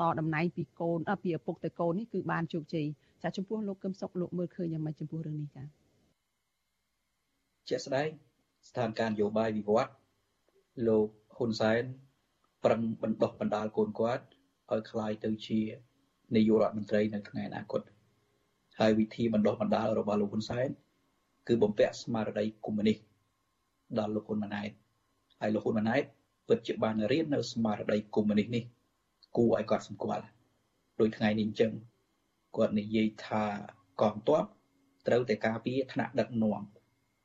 តតំណែងពីកូនពីឪពុកទៅកូននេះគឺបានជោគជ័យចាចំពោះលោកកឹមសុខលោកមើលឃើញយ៉ាងម៉េចចំពោះរឿងនេះចា ជាក់ស្ដែងស្ថានភាពនយោបាយវិវត្តលោកហ៊ុនសែនប្រឹងបណ្ដោះបណ្ដាលកូនគាត់ឲ្យคล้ายទៅជានាយករដ្ឋមន្ត្រីនៅថ្ងៃអនាគតហើយវិធីបណ្ដោះបណ្ដាលរបស់លោកហ៊ុនសែនគឺបំពាក់ស្មារតីកុម្មុយនីសដល់លោកហ៊ុនម៉ាណែតហើយលោកហ៊ុនម៉ាណែតពិតជាបានរៀននៅស្មារតីកុម្មុយនីសនេះគួរឲ្យគាត់សម្គាល់ដោយថ្ងៃនេះអញ្ចឹងគាត់និយាយថាកងទ័ពត្រូវតែការពារថ្នាក់ដឹកនាំ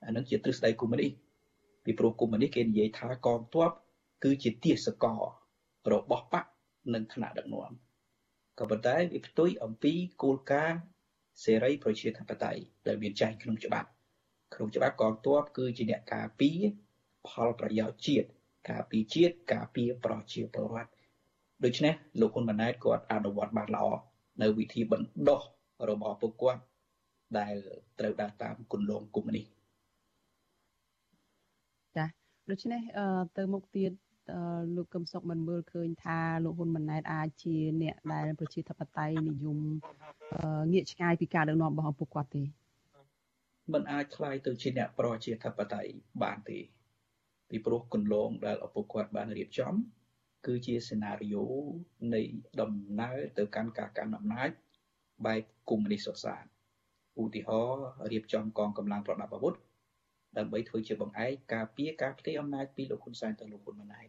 អានឹងជាទ្រឹស្ដីកុម្មុយនីសពីព្រោះកុម្មុយនីសគេនិយាយថាកងទ័ពគឺជាទាសកលរបស់បកនិងថ្នាក់ដឹកនាំក៏ប៉ុន្តែវាផ្ទុយអំពីគោលការណ៍សេរីប្រជាធិបតេយ្យដែលមានចែងក្នុងច្បាប់ក្នុងច្បាប់កងទ័ពគឺជាអ្នកការពារផលប្រយោជន៍ជាតិការពារជាតិការពារប្រជាពលរដ្ឋដូច្នេះលោកហ៊ុនម៉ាណែតគាត់អនុវត្តបានល្អនៅវិធីបណ្ដោះរបស់ពួកគាត់ដែលត្រូវដើរតាមគន្លងគុំនេះចា ដូច្នេះទៅមុខទៀតលោកកឹមសុខមិនមើលឃើញថាលោកហ៊ុនម៉ាណែតអាចជាអ្នកដែលប្រជាធិបតេយ្យនិយមងាកឆ្ងាយពីការដឹកនាំរបស់ឪពុកគាត់ទេមិនអាចคล้ายទៅជាអ្នកប្រជាធិបតេយ្យបានទេពីព្រោះគន្លងដែលឪពុកគាត់បានរៀបចំគឺជាសេណារីយ៉ូនៃដំណើរទៅកាន់ការកាន់អំណាចបែបកុម្មុយនីសសុទ្ធសាធឧទាហរណ៍រៀបចំកងកម្លាំងប្រដាប់អាវុធ ដើម្បីធ្វើជាបង្អែកការពារការផ្ទេរអំណាចពីលោកហ៊ុនសែនទៅលោកហ៊ុនម៉ាណែត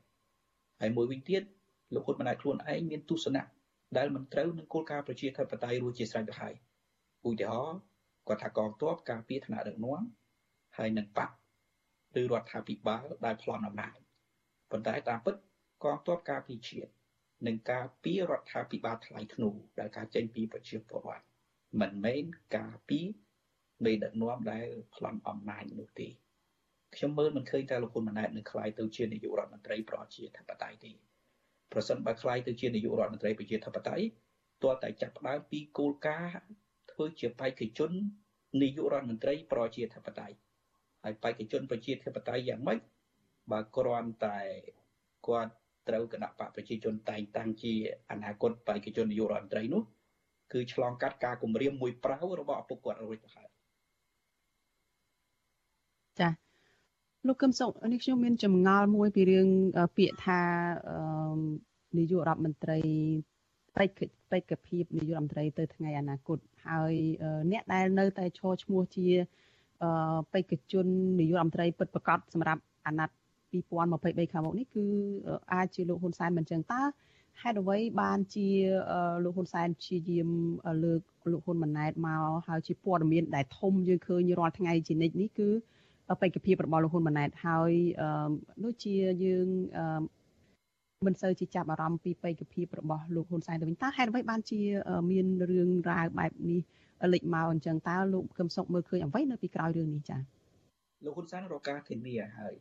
ហើយមួយវិញទៀតលោកហ៊ុនម៉ាណែតខ្លួនឯងមានទស្សនៈដែលមិនត្រូវនឹងគោលការណ៍ប្រជាធិបតេយ្យរួចជាស្រេចទៅហើយឧទាហរណ៍គាត់ថាកងទ័ពការពារឋានៈដឹកនាំហើយនឹងបកឬរដ្ឋាភិបាលដែលប្លន់អំណាចប៉ុន្តែតាមពិតកងទ័ពការពារជាតិនិងការពាររដ្ឋាភិបាលថ្លៃធ្នូដែលការចេញពីប្រជាពលរដ្ឋមិនមែនការពារ មេដឹកនាំដែលប្លន់អំណាចនោះទេខ្ញុំមើលមិនឃើញតែលោកហ៊ុនម៉ាណែតនឹងខ្លាយទៅជានាយករដ្ឋមន្ត្រីប្រជាធិបតេយ្យទេប្រសិនបើខ្លាយទៅជានាយករដ្ឋមន្ត្រីប្រជាធិបតេយ្យទាល់តែចាប់ផ្ដើមពីគោលការណ៍ធ្វើជាបេក្ខជននាយករដ្ឋមន្ត្រីប្រជាធិបតេយ្យហើយបេក្ខជនប្រជាធិបតេយ្យយ៉ាងម៉េចបើគ្រាន់តែគាត់ត្រូវគណៈបកប្រជាជនតែងតាំងជាអនាគតបេក្ខជននាយករដ្ឋមន្ត្រីនោះគឺឆ្លងកាត់ការគម្រាមមួយប្រៅរបស់ឪពុកគាត់រួចទៅហើយ ចាលោកកឹមសុខនេះខ្ញុំមានចម្ងល់មួយពីរឿងពាក្យថានាយករដ្ឋមន្ត្រីបេក្ខបេក្ខភាពនាយករដ្ឋមន្ត្រីទៅថ្ងៃអនាគតហើយអ្នកដែលនៅតែឈរឈ្មោះជាបេក្ខជននាយករដ្ឋមន្ត្រីពិតប្រាកដសម្រាប់អាណត្តិ2023ខាងមុខនេះគឺអាចជាលោកហ៊ុនសែនមិនចឹងតើហេតុអ្វីបានជាលោកហ៊ុនសែនព្យាយាមលើកលោកហ៊ុនម៉ាណែតមកហើយជាព័ត៌មានដែលធំយើងឃើញរាល់ថ្ងៃជានិច្ចនេះគឺ បេក្ខភាពរបស់លោកហ៊ុនម៉ាណែតហើយដូចជាយើងមិនសូវជាចាប់អារម្មណ៍ពីបេក្ខភាពរបស់លោកហ៊ុនសែនទៅវិញតើហេតុអ្វីបានជាមានរឿងរ៉ាវបែបនេះលេចមកអញ្ចឹងតើលោកកឹមសុខមើលឃើញអ្វីនៅពីក្រោយរឿងនេះចា៎លោកហ៊ុនសែនរកការធានាហើយ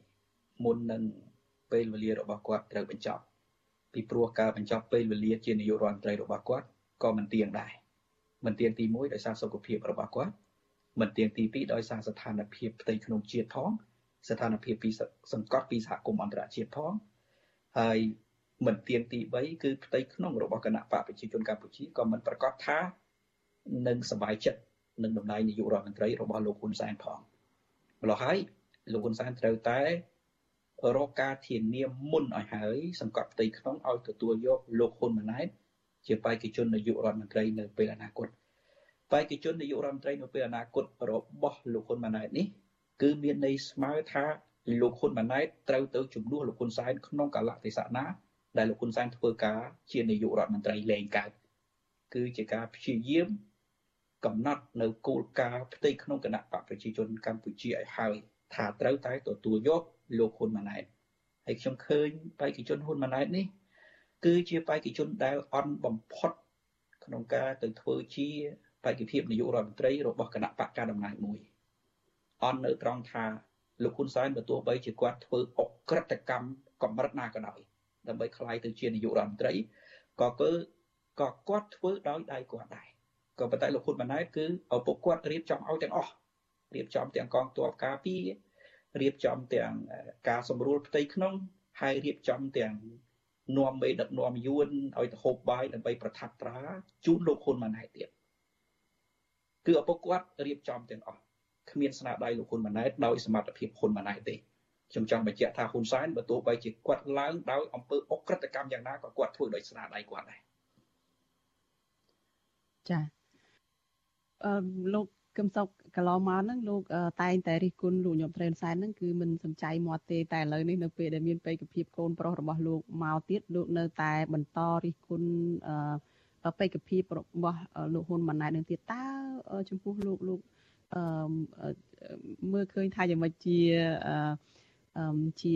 មុននឹងពេលវេលារបស់គាត់ត្រូវបញ្ចប់ពីព្រោះការបញ្ចប់ពេលវេលាជានាយករដ្ឋមន្ត្រីរបស់គាត់ក៏មិនទៀងដែរមិនទៀងទី1ដោយសារសុខភាពរបស់គាត់ មិនទៀងទី2ដោយសារស្ថានភាពផ្ទៃក្នុងជាតិផងស្ថានភាពពីសង្កត់ពីសហគមន៍អន្តរជាតិផងហើយមិនទៀងទី3គឺផ្ទៃក្នុងរបស់គណៈបកប្រជាជនកម្ពុជាក៏មិនប្រកាសថានឹងសบายចិត្តនឹងតំណែងនាយករដ្ឋមន្ត្រីរបស់លោកហ៊ុនសែនផងម្ល៉េះហើយលោកហ៊ុនសែនត្រូវតែរកការធានាមុនឲ្យហើយសង្កត់ផ្ទៃក្នុងឲ្យទទួលយកលោកហ៊ុនម៉ាណែតជាបេក្ខជននាយករដ្ឋមន្ត្រីនៅពេលអនាគត បេក្ខជននាយករដ្ឋមន្ត្រីនៅពេលអនាគតរបស់លោកហ៊ុនម៉ាណែតនេះគឺមានន័យស្មើថាលោកហ៊ុនម៉ាណែតត្រូវទៅជំនួសលោកហ៊ុនសែនក្នុងកលៈទេសៈណាដែលលោកហ៊ុនសែនធ្វើការជានាយករដ្ឋមន្ត្រីលែងកើតគឺជាការព្យាយាមកំណត់នៅគោលការណ៍ផ្ទៃក្នុងគណៈបកប្រជាជនកម្ពុជាឲ្យហើយថាត្រូវតែទទួលយកលោកហ៊ុនម៉ាណែតហើយខ្ញុំឃើញបេក្ខជនហ៊ុនម៉ាណែតនេះគឺជាបេក្ខជនដែលអន់បំផុតក្នុងការទៅធ្វើជា បេក្ខភាពនាយករដ្ឋមន្ត្រីរបស់គណៈបកកណ្ដាលអំណាចមួយអន់នៅត្រង់ថាលោកហ៊ុនសែនបើទោះបីជាគាត់ធ្វើអក្រិតកម្មកម្រិតណាក៏ដោយដើម្បីក្លាយទៅជានាយករដ្ឋមន្ត្រីក៏គឺក៏គាត់ធ្វើដោយដៃគាត់ដែរក៏ប៉ុន្តែលោកហ៊ុនម៉ាណែតគឺឪពុកគាត់រៀបចំឲ្យទាំងអស់រៀបចំទាំងកងទ័ពការពាររៀបចំទាំងការសម្រួលផ្ទៃក្នុងហើយរៀបចំទាំងនាំមេដឹកនាំយួនឲ្យទៅហូបបាយដើម្បីប្រថាប់ត្រាជូនលោកហ៊ុនម៉ាណែតទៀត គឺឪពុកគាត់រៀបចំទាំងអស់គ្មានស្នាដៃលោកហ៊ុនម៉ាណែតដោយសមត្ថភាពហ៊ុនម៉ាណែតទេខ្ញុំចង់បញ្ជាក់ថាហ៊ុនសែនបើទោះបីជាគាត់ឡើងដោយអំពើអក្រិតកម្មយ៉ាងណាក៏គាត់ធ្វើដោយស្នាដៃគាត់ដែរចាអឺលោកកឹមសុខកន្លងមកហ្នឹងលោកតែងតែរិះគន់លោកញោមត្រេនសែនហ្នឹងគឺមិនសំចៃមាត់ទេតែឥឡូវនេះនៅពេលដែលមានបេក្ខភាពកូនប្រុសរបស់លោកមកទៀតលោកនៅតែបន្តរិះគន់អឺ បេក្ខភាពរបស់លោកហ៊ុនម៉ាណែតនឹងទៀតតើចំពោះលោកលោកអឺមើលឃើញថាយ៉ាងម៉េចជាអឺជា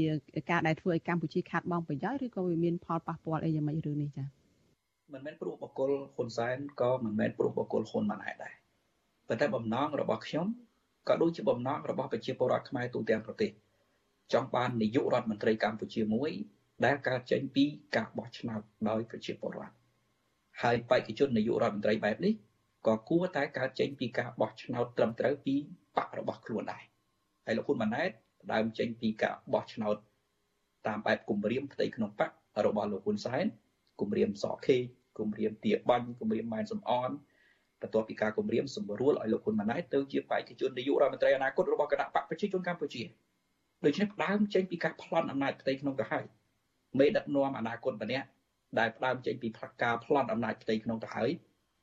ការដែលធ្វើឲ្យកម្ពុជាខាត់បងប្រយោជន៍ឬក៏វាមានផលប៉ះពាល់អីយ៉ាងម៉េចរឿងនេះចា៎មិនមែនព្រោះបកគលហ៊ុនសែនក៏មិនមែនព្រោះបកគលហ៊ុនម៉ាណែតដែរប៉ុន្តែបំណងរបស់ខ្ញុំក៏ដូចជាបំណងរបស់ប្រជាពលរដ្ឋខ្មែរទូទាំងប្រទេសចង់បាននាយករដ្ឋមន្ត្រីកម្ពុជាមួយដែលកើតចេញពីការបោះឆ្នោតដោយប្រជាពលរដ្ឋ ហើយបេក្ខជននាយករដ្ឋមន្ត្រីបែបនេះក៏គួរតែកើតចេញពីការបោះឆ្នោតត្រឹមត្រូវពីបករបស់ខ្លួនដែរហើយលោកហ៊ុនម៉ាណែតផ្ដើមចេញពីការបោះឆ្នោតតាមបែបគម្រាមផ្ទៃក្នុងបករបស់លោកហ៊ុនសែនគម្រាមសក់ខេគម្រាមទាបាញ់គម្រាមម៉ែនសំអនបន្ទាប់ពីការគម្រាមសម្រួលឲ្យលោកហ៊ុនម៉ាណែតទៅជាបេក្ខជននាយករដ្ឋមន្ត្រីអនាគតរបស់គណៈបកប្រជាជនកម្ពុជាដូច្នេះផ្ដើមចេញពីការប្លន់អំណាចផ្ទៃក្នុងទៅហើយមេដឹកនាំអនាគតម្នាក់ ដែលផ្ដើមចេញពីផ្លាកការប្លន់អំណាចផ្ទៃក្នុងទៅហើយ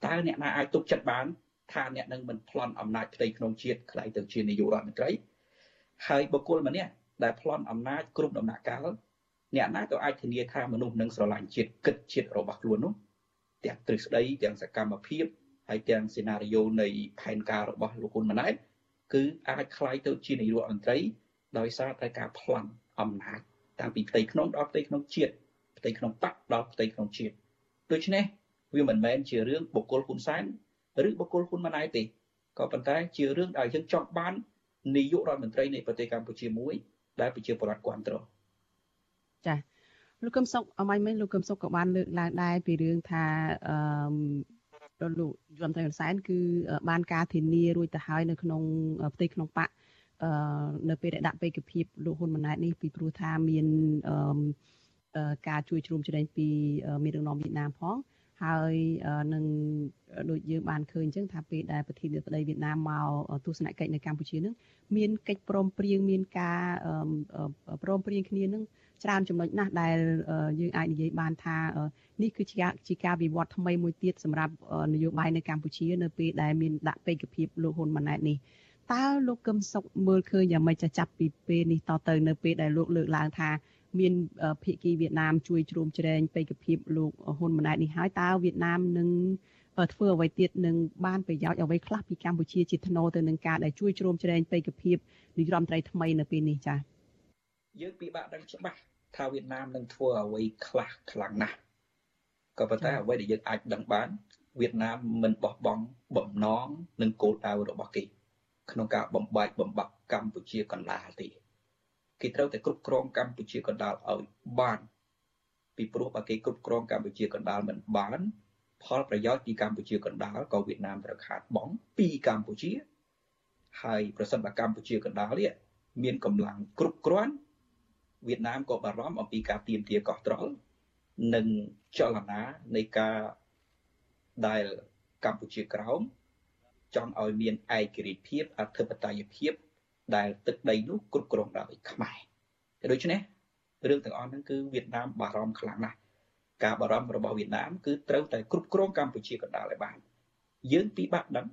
តើអ្នកណាអាចទុកចិត្តបានថាអ្នកនឹងមិនប្លន់អំណាចផ្ទៃក្នុងជាតិខ្លាយទៅជានាយករដ្ឋមន្ត្រីហើយបុគ្គលម្នាក់ដែលប្លន់អំណាចគ្រប់ដំណាក់កាលអ្នកណាក៏អាចធានាថាមនុស្សនឹងស្រឡាញ់ជាតិគិតជាតិរបស់ខ្លួននោះទាំងទ្រឹស្ដីទាំងសកម្មភាពហើយទាំងសេណារីយ៉ូនៃផែនការរបស់លោកហ៊ុនម៉ាណែតគឺអាចคล้ายទៅជានាយករដ្ឋមន្ត្រីដោយសារតែការប្លន់អំណាចតាំងពីផ្ទៃក្នុងដល់ផ្ទៃក្នុងជាតិ ផ្ទៃក្នុងបកដល់ផ្ទៃក្នុងជាតិដូច្នេះវាមិនមែនជារឿងបុគ្គលហ៊ុនសែនឬបុគ្គលហ៊ុនម៉ាណែតទេក៏ប៉ុន្តែជារឿងដែលយើងចង់បាននាយករដ្ឋមន្ត្រីនៃប្រទេសកម្ពុជាមួយដែលប្រជាពលរដ្ឋគ្រប់គ្រងចាលោកកឹមសុខអមាញ់មិញលោកកឹមសុខក៏បានលើកឡើងដែរពីរឿងថាអឺលោកយមត្រៃហ៊ុនសែនគឺបានការធានារួចទៅហើយនៅក្នុងផ្ទៃក្នុងបកអឺនៅពេលដែលដាក់បេក្ខភាពលោកហ៊ុនម៉ាណែតនេះពីព្រោះថាមានអឺ ការជួយជ្រោមជ្រែងពីមានរងនាំវៀតណាមផងហើយនឹងដូចយើងបានឃើញអញ្ចឹងថាពេលដែលប្រធានាធិបតីវៀតណាមមកទស្សនកិច្ចនៅកម្ពុជានឹងមានកិច្ចព្រមព្រៀងមានការព្រមព្រៀងគ្នានឹងច្រើនចំណុចណាស់ដែលយើងអាចនិយាយបានថានេះគឺជាជាការវិវត្តថ្មីមួយទៀតសម្រាប់នយោបាយនៅកម្ពុជានៅពេលដែលមានដាក់បេក្ខភាពលោកហ៊ុនម៉ាណែតនេះតើលោកកឹមសុខមើលឃើញយ៉ាងម៉េចចាចាប់ពីពេលនេះតទៅនៅពេលដែលលោកលើកឡើងថា មានភាគីវៀតណាមជួយជ្រោមជ្រែងបេក្ខភាពលោកហ៊ុនម៉ាណែតនេះហើយតើវៀតណាមនឹងធ្វើអ្វីទៀតនឹងបានប្រយោជន៍អ្វីខ្លះពីកម្ពុជាជាថ្នូរទៅនឹងការដែលជួយជ្រោមជ្រែងបេក្ខភាពនាយរដ្ឋមន្ត្រីថ្មីនៅពេលនេះចា៎យើងពិបាកដឹងច្បាស់ថាវៀតណាមនឹងធ្វើអ្វីខ្លះខ្លាំងណាស់ក៏ប៉ុន្តែអ្វីដែលយើងអាចដឹងបានវៀតណាមមិនបោះបង់បំណងនិងគោលដៅរបស់គេក្នុងការបំបាច់បំបាក់កម្ពុជាកណ្ដាលទេ គេត្រូវតែគ្រប់គ្រងកម្ពុជាកណ្ដាលឲ្យបានពីព្រោះបើគេគ្រប់គ្រងកម្ពុជាកណ្ដាលមិនបាន ផលប្រយោជន៍ពីកម្ពុជាកណ្ដាលក៏វៀតណាមត្រូវខាតបង់ពីកម្ពុជាហើយប្រសិនបើកម្ពុជាកណ្ដាលនេះមានកម្លាំងគ្រប់គ្រាន់វៀតណាមក៏បារម្ភអំពីការទៀមទាកោះត្រល់និងចលនានៃការដែលកម្ពុជាក្រោមចង់ឲ្យមានឯករាជ្យភាពអធិបតេយ្យភាព ដែលទឹកដីនោះគ្រប់គ្រងដោយខ្មែរដូច្នេះរឿងទាំងអស់ហ្នឹងគឺវៀតណាមបារម្ភខ្លាំងណាស់ការបារម្ភរបស់វៀតណាមគឺត្រូវតែគ្រប់គ្រងកម្ពុជាកណ្ដាលឲ្យបានយើងពិបាកដឹង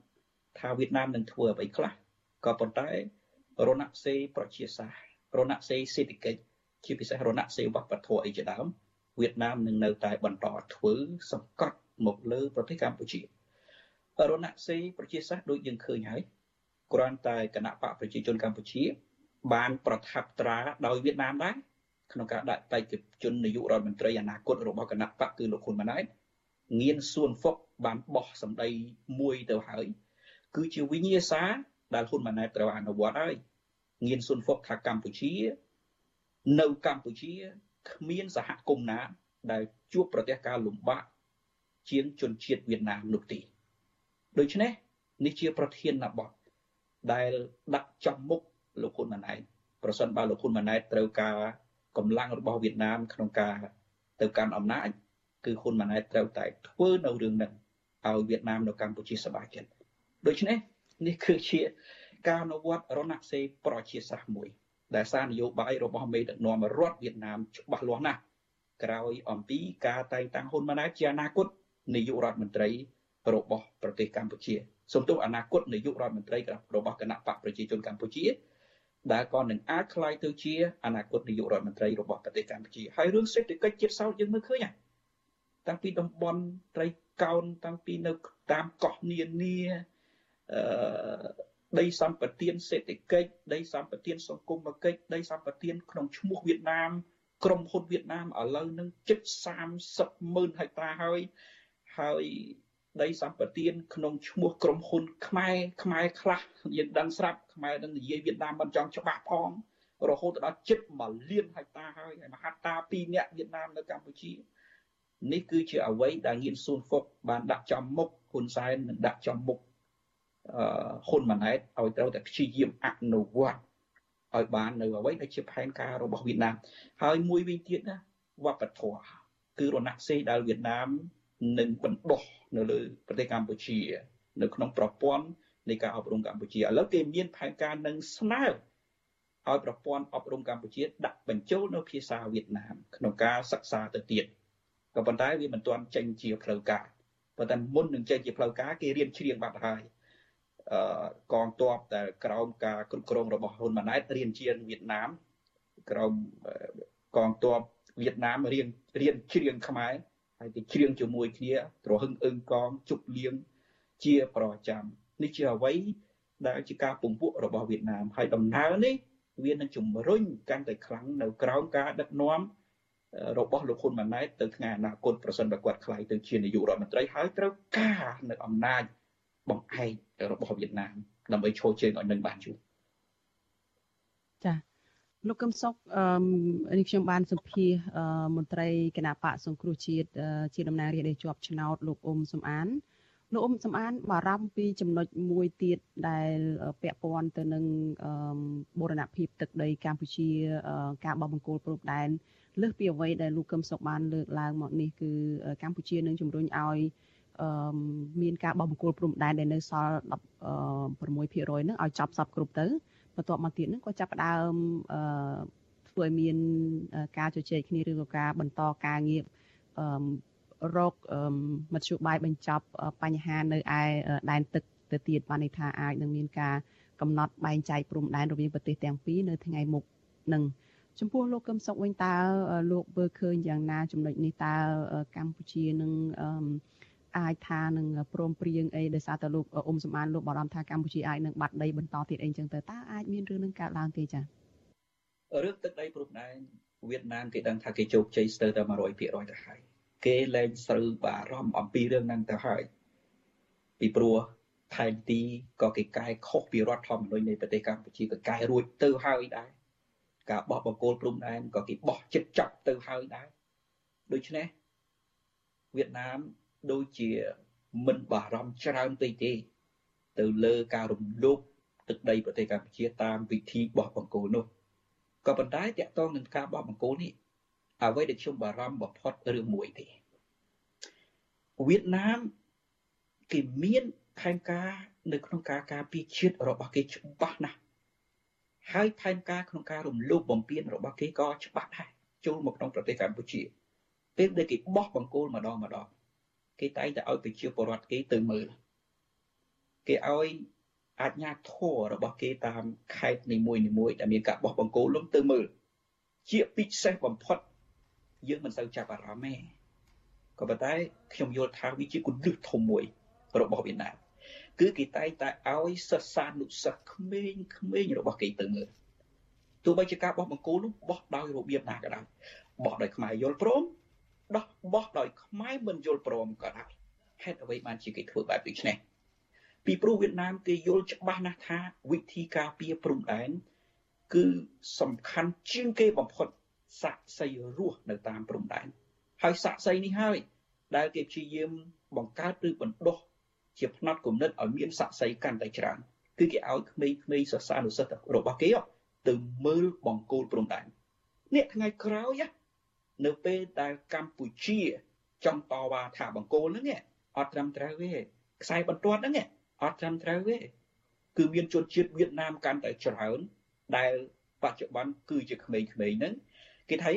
ថាវៀតណាមនឹងធ្វើអ្វីខ្លះក៏ប៉ុន្តែរណសេរីប្រជាសាស្ត្ររណសេរីសេដ្ឋកិច្ចជាពិសេសរណសេរីវប្បធម៌អីជាដើមវៀតណាមនឹងនៅតែបន្តធ្វើសង្កត់មកលើប្រទេសកម្ពុជារណសេរីប្រជាសាស្ត្រដូចយើងឃើញហើយ គ្រាន់តែគណៈបកប្រជាជនកម្ពុជា បានប្រថាប់ត្រាដោយវៀតណាមដែរក្នុងការដាក់បេក្ខជននាយករដ្ឋមន្ត្រីអនាគតរបស់គណៈបកគឺលោកហ៊ុនម៉ាណែតងៀនសួនហ្វុកបានបោះសម្ដីមួយទៅហើយ គឺជាវិញ្ញាសាដែលហ៊ុនម៉ាណែតត្រូវអនុវត្តហើយងៀនស៊ុនហ្វុកថាកម្ពុជា នៅកម្ពុជាគ្មានសហគមន៍ណា ដែលជួបប្រទះការលំបាកជាងជនជាតិវៀតណាមនោះទេដូច្នេះនេះជាប្រធានបទ ដែលដាក់ចំមុខលោកហ៊ុនម៉ាណែតប្រសិនបើលោកហ៊ុនម៉ាណែតត្រូវការកម្លាំងរបស់វៀតណាមក្នុងការទៅកាន់អំណាចគឺហ៊ុនម៉ាណែតត្រូវតែធ្វើនៅរឿងហ្នឹងឲ្យវៀតណាមនៅកម្ពុជាសប្បាយចិត្តដូច្នេះនេះគឺជាការអនុវត្តរណសេរីប្រជាសាស្ត្រមួយ ដែលសារនយោបាយរបស់មេដឹកនាំរដ្ឋវៀតណាមច្បាស់លាស់ណាស់ក្រោយអំពីការតែងតាំងហ៊ុនម៉ាណែតជាអនាគតនាយករដ្ឋមន្ត្រីរបស់ប្រទេសកម្ពុជា សូមទោសអនាគតនាយករដ្ឋមន្ត្រីរបស់គណៈបកប្រជាជនកម្ពុជាដែលក៏នឹងអាចคล้ายទៅជាអនាគតនាយករដ្ឋមន្ត្រីរបស់ប្រទេសកម្ពុជាហើយរឿងសេដ្ឋកិច្ចជាតិសោតយើងមើលឃើញហើយតាំងពីតំបន់ត្រីកោណតាំងពីនៅតាមកោះនានាអឺដីសម្បត្តិសេដ្ឋកិច្ចដីសម្បត្តិសង្គមគិច្ចដីសម្បត្តិក្នុងឈ្មោះវៀតណាមក្រុមហ៊ុនវៀតណាមឥឡូវនឹងជិត30ម៉ឺនហិកតាហើយហើយ ដីសម្បត្តិក្នុងឈ្មោះក្រុមហ៊ុនខ្មែរខ្មែរខ្លះយើងដឹងស្រាប់ខ្មែរនឹងនិយាយវៀតណាមមិនចង់ច្បាស់ផងរហូតដល់ជិត1លានហិកតាហើយហើយមហាតា2នាក់វៀតណាមនៅកម្ពុជានេះគឺជាអ្វីដែលងៀនស៊ូនហ្វុកបានដាក់ចំមុខហ៊ុនសែននឹងដាក់ចំមុខហ៊ុនម៉ាណែតឲ្យត្រូវតែព្យាយាមអនុវត្តឲ្យបាននៅអ្វីដែលជាផែនការរបស់វៀតណាមហើយមួយវិញទៀតណាវប្បធម៌គឺរណសេរីដែលវៀតណាម នឹងបណ្ដោះនៅលើប្រទេសកម្ពុជា នៅក្នុងប្រព័ន្ធនៃការអប់រំកម្ពុជាឥឡូវគេមានផែនការនឹងស្នើឲ្យប្រព័ន្ធអប់រំកម្ពុជាដាក់បញ្ចូលនៅភាសាវៀតណាមក្នុងការសិក្សាទៅទៀតក៏ប៉ុន្តែវាមិនទាន់ចេញជាផ្លូវការប៉ុន្តែមុននឹងចេញជាផ្លូវការគេរៀនច្រៀងបាត់ហើយកងទ័ពដែលក្រោមការគ្រប់គ្រងរបស់ហ៊ុនម៉ាណែតរៀនជាវៀតណាមក្រោមកងទ័ពវៀតណាមរៀនរៀនច្រៀងខ្មែរ ហើយទៅច្រៀងជាមួយគ្នាត្រហឹងអឹងកងជប់លៀងជាប្រចាំនេះជាអ្វីដែលជាការពង្ពួករបស់វៀតណាមហើយដំណើរនេះវានឹងជំរុញកាន់តែខ្លាំងនៅក្រោមការដឹកនាំរបស់លោកហ៊ុនម៉ាណែតទៅថ្ងៃអនាគតប្រសិនបើគាត់ខ្លាយទៅជានាយករដ្ឋមន្ត្រីហើយត្រូវការនៅអំណាចបង្អែករបស់វៀតណាមដើម្បីឈរជើងឲ្យនឹងបានយូរចា លោកកឹមសុខអឺនេះខ្ញុំបានសម្ភាសមន្ត្រីគណៈបកសង្គ្រោះជាតិជាតំណាងរាស្ត្រដែលជាប់ឆ្នោតលោកអ៊ុំសំអានលោកអ៊ុំសំអានបារម្ភពីចំណុចមួយទៀតដែលពាក់ព័ន្ធទៅនឹងបូរណភាពទឹកដីកម្ពុជា ការបោះបង្គោលព្រំដែនលើសពីអ្វីដែលលោកកឹមសុខបានលើកឡើងមកនេះគឺកម្ពុជានឹងជំរុញឲ្យមានការបោះបង្គោលព្រំដែនដែលនៅសល់16%ហ្នឹងឲ្យចប់សពគ្រប់ទៅ បន្ទាប់មកទៀតហ្នឹងក៏ចាប់ផ្ដើមធ្វើឲ្យមានការជជែកគ្នាឬក៏ការបន្តការងាររកមធ្យោបាយបញ្ចប់បញ្ហានៅឯដែនទឹកទៅទៀតបានន័យថាអាចនឹងមានការកំណត់បែងចែកព្រំដែនរវាងប្រទេសទាំងពីរនៅថ្ងៃមុខនឹងចំពោះលោកកឹមសុខវិញតើលោកមើលឃើញយ៉ាងណាចំណុចនេះតើកម្ពុជានឹង អាចថានឹងព្រមព្រៀងអីដោយសារតែលោកអ៊ុំសំអានលោកបារម្ភថាកម្ពុជាអាចនឹងបាត់ដីបន្តទៀតអីចឹងទៅតើអាចមានរឿងនឹងកើតឡើងទេចា៎រឿងទឹកដីព្រំដែនវៀតណាមគេដឹងថាគេជោគជ័យស្ទើរតែ100%ទៅហើយគេលែងស្រូវបារម្ភអំពីរឿងហ្នឹងទៅហើយពីព្រោះថែមទីក៏គេកែខុសពីរដ្ឋធម្មនុញ្ញនៃប្រទេសកម្ពុជាក៏កែរួចទៅហើយដែរការបោះបង្គោលព្រំដែនក៏គេបោះចិត្តចាប់ទៅហើយដែរដូច្នេះវៀតណាម ដូចជាមិនបារម្ភច្រើនពេកទេ ទៅលើការរំលោភទឹកដីប្រទេសកម្ពុជាតាមវិធីបោះបង្គោលនោះក៏ប៉ុន្តែតកតងនឹងការបោះបង្គោលនេះអ្វីដែលខ្ញុំបារម្ភបំផុតរឿងមួយទេវៀតណាមគេមានផែនការនៅក្នុងការការពារជាតិរបស់គេច្បាស់ណាស់ហើយផែនការក្នុងការរំលោភបំពានរបស់គេក៏ច្បាស់ដែរចូលមកក្នុងប្រទេសកម្ពុជាពេលដែលគេបោះបង្គោលម្ដងម្ដង គេតែងតែឲ្យប្រជាពលរដ្ឋគេទៅមើលគេឲ្យអាជ្ញាធររបស់គេតាមខេត្តនីមួយៗដែលមានការបោះបង្គោលលំទៅមើលជាពិសេសបំផុតយើងមិនសូវចាប់អារម្មណ៍ទេក៏ប៉ុន្តែខ្ញុំយល់ថាវាជាគន្លឹះធំមួយរបស់វៀតណាមគឺគេតែងតែឲ្យសិស្សានុសិស្សក្មេងក្មេងរបស់គេទៅមើលទោះបីជាការបោះបង្គោលនោះបោះដោយរបៀបណាក៏ដោយបោះដោយខ្មែរយល់ព្រម ដោះបោះដោយខ្មែរមិនយល់ព្រមក៏ដោយហេតុអ្វីបានជាគេធ្វើបែបនេះនេះពីព្រោះវៀតណាមគេយល់ច្បាស់ណាស់ថាវិធីការពារព្រំដែនគឺសំខាន់ជាងគេបំផុតសាក់សីរស់នៅតាមព្រំដែនហើយសាក់សីនេះហើយដែលគេព្យាយាមបង្កើតឬបណ្ដុះជាផ្នត់គំនិតឲ្យមានស័ក្តិសិទ្ធិកាន់តែច្រើនគឺគេឲ្យក្មេងៗសិស្សានុសិស្សរបស់គេទៅមើលបង្គោលព្រំដែននេះថ្ងៃក្រោយ នៅពេលដែលកម្ពុជាចង់តវ៉ាថាបង្គោលហ្នឹងអត់ត្រឹមត្រូវទេខ្សែបន្ទាត់ហ្នឹងអត់ត្រឹមត្រូវទេគឺមានជនជាតិវៀតណាមកាន់តែច្រើនដែលបច្ចុប្បន្នគឺជាក្មេងៗហ្នឹងគេថា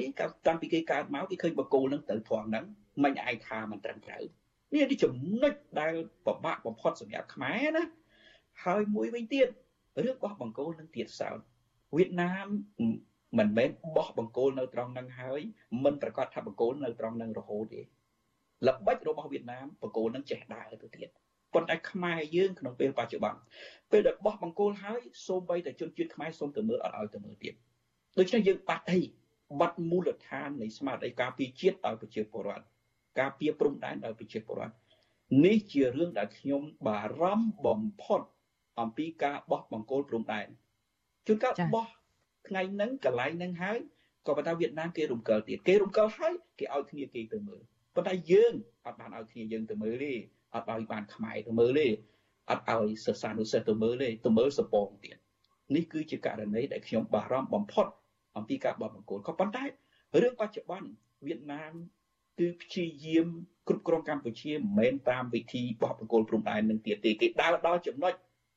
តាំងពីគេកើតមកគេឃើញបង្គោលហ្នឹងទៅធំហ្នឹងមិនឯងថាមិនត្រឹមត្រូវនេះទីចំណុចដែលពិបាកបំផុតសម្រាប់ខ្មែរណាហើយមួយវិញទៀតរឿងបោះបង្គោលនឹងទៀតសោតវៀតណាម មិនមែនបោះបង្គោលនៅត្រង់ហ្នឹងហើយមិនប្រកាសថាបង្គោលនៅត្រង់ហ្នឹងរហូតទេល្បិចរបស់វៀតណាមបង្គោលនឹងចេះដើរទៅទៀតប៉ុន្តែខ្មែរយើងក្នុងពេលបច្ចុប្បន្នពេលដែលបោះបង្គោលហើយសូម្បីតែជនជាតិខ្មែរសូមទៅមើលអត់ឲ្យទៅមើលទៀតដូច្នេះយើងបាត់អីបាត់មូលដ្ឋាននៃស្មារតីការពារជាតិឲ្យប្រជាពលរដ្ឋការពារព្រំដែនដល់ប្រជាពលរដ្ឋនេះជារឿងដែលខ្ញុំបារម្ភបំផុតអំពីការបោះបង្គោលព្រំដែនជួនកាលបោះ ថ្ងៃហ្នឹងកន្លែងហ្នឹងហើយក៏ប៉ុន្តែវៀតណាមគេរំកិលទៀតគេរំកិលហើយគេឲ្យគ្នាគេទៅមើលប៉ុន្តែយើងអត់បានឲ្យគ្នាយើងទៅមើលទេអត់ឲ្យបានខ្មែរទៅមើលទេអត់ឲ្យសិស្សានុសិស្សទៅមើលទេទៅមើលសពងទៀតនេះគឺជាករណីដែលខ្ញុំបារម្ភបំផុតអំពីការបោះបង្គោលក៏ប៉ុន្តែរឿងបច្ចុប្បន្នវៀតណាមគឺព្យាយាមគ្រប់គ្រងកម្ពុជាមិនមែនតាមវិធីបោះបង្គោលព្រំដែននឹងទៀតទេគេដើរដល់ចំណុច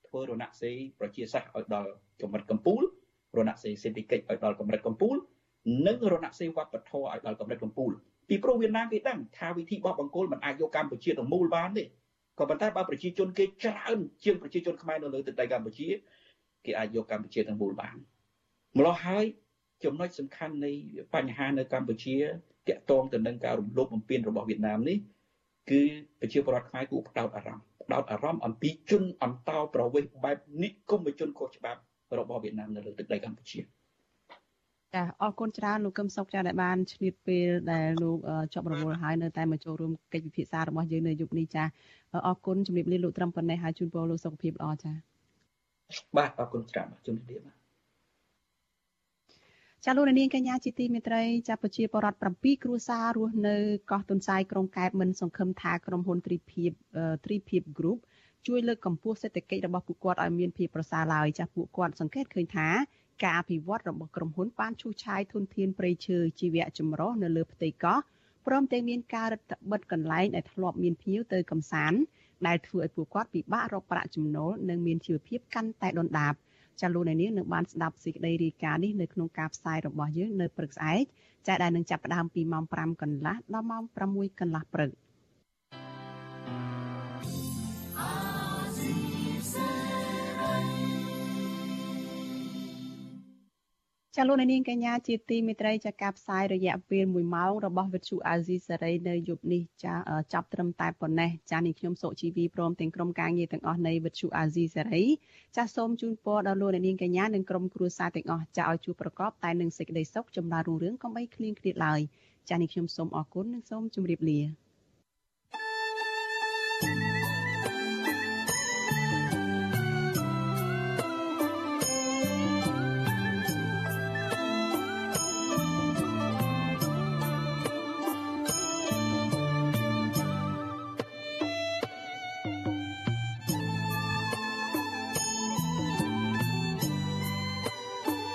ធ្វើរណសេរីប្រជាសាស្ត្រឲ្យដល់កម្រិតកម្ពុជា រណសេរីសេដ្ឋកិច្ចឲ្យដល់កម្រិតកម្ពុជានិងរណសេរីវប្បធម៌ឲ្យដល់កម្រិតកម្ពុជាពីព្រោះវៀតណាមគេដឹងថាវិធីបោះបង្គោលមិនអាចយកកម្ពុជាទាំងមូលបានទេក៏ប៉ុន្តែបើប្រជាជនគេច្រើនជាងប្រជាជនខ្មែរនៅលើទឹកដីកម្ពុជាគេអាចយកកម្ពុជាទាំងមូលបានម្ល៉េះហើយចំណុចសំខាន់នៃបញ្ហានៅកម្ពុជាតាក់ទងទៅនឹងការរំលោភបំពានរបស់វៀតណាមនេះគឺប្រជាពលរដ្ឋខ្មែរគួរផ្ដោតអារម្មណ៍ផ្ដោតអារម្មណ៍អំពីជនអន្តោប្រវេសន៍បែបនិគមជនខុសច្បាប់ របស់វៀតណាមនៅលើទឹកដីកម្ពុជាចាអរគុណច្រើនលោកកឹមសុខចាដែលបានឆ្លៀតពេលដែលលោកចប់រវល់ហើយនៅតែមកចូលរួមកិច្ចពិភាក្សារបស់យើងនៅយប់នេះចាអរគុណជំរាបលាលោកត្រឹមប៉ុណ្ណេះហើយជូនពរលោកសុខភាពល្អចាបាទអរគុណច្រើនជំរាបលាបាទចាលោកនាងកញ្ញាជាទីមេត្រីចាប្រជាពលរដ្ឋ7គ្រួសាររស់នៅកោះទុនសាយក្រុងកែបមិនសង្ឃឹមថាក្រុមហ៊ុនទ្រីភិបទ្រីភិប Group ជួយលើកកម្ពស់សេដ្ឋកិច្ចរបស់ពួកគាត់ឲ្យមានភាពប្រសើរឡើយចាពួកគាត់សង្កេតឃើញថាការអភិវឌ្ឍរបស់ក្រុមហ៊ុនបានឈូសឆាយធនធានព្រៃឈើជីវៈចម្រុះនៅលើផ្ទៃកោះព្រមទាំងមានការរដ្ឋបិទកន្លែងដែលធ្លាប់មានភ្ញៀវទៅកំសាន្តដែលធ្វើឲ្យពួកគាត់ពិបាករកប្រាក់ចំណូលនិងមានជីវភាពកាន់តែដុនដាបចាលោកនាងនឹងបានស្ដាប់សេចក្តីរាយការណ៍នេះនៅក្នុងការផ្សាយរបស់យើងនៅព្រឹកស្អែកចាដែលនឹងចាប់ផ្ដើមពីម៉ោង5កន្លះដល់ម៉ោង6កន្លះព្រឹក។ ចាលោកនាងកញ្ញាជាទីមេត្រីចាការផ្សាយរយៈពេល1ម៉ោងរបស់វិទ្យុអាស៊ីសេរីនៅយប់នេះចាចាប់ត្រឹមតែប៉ុណ្ណេះចានេះខ្ញុំសុជីវីព្រមទាំងក្រុមការងារទាំងអស់នៃវិទ្យុអាស៊ីសេរីចាសូមជូនពរដល់លោកនាងកញ្ញានិងក្រុមគ្រួសារទាំងអស់ចាឲ្យជួបប្រកបតែនឹងសេចក្តីសុខចម្រើនរុងរឿងកុំបីឃ្លៀងឃ្លាតឡើយចានេះខ្ញុំសូមអរគុណនិងសូមជម្រាបលា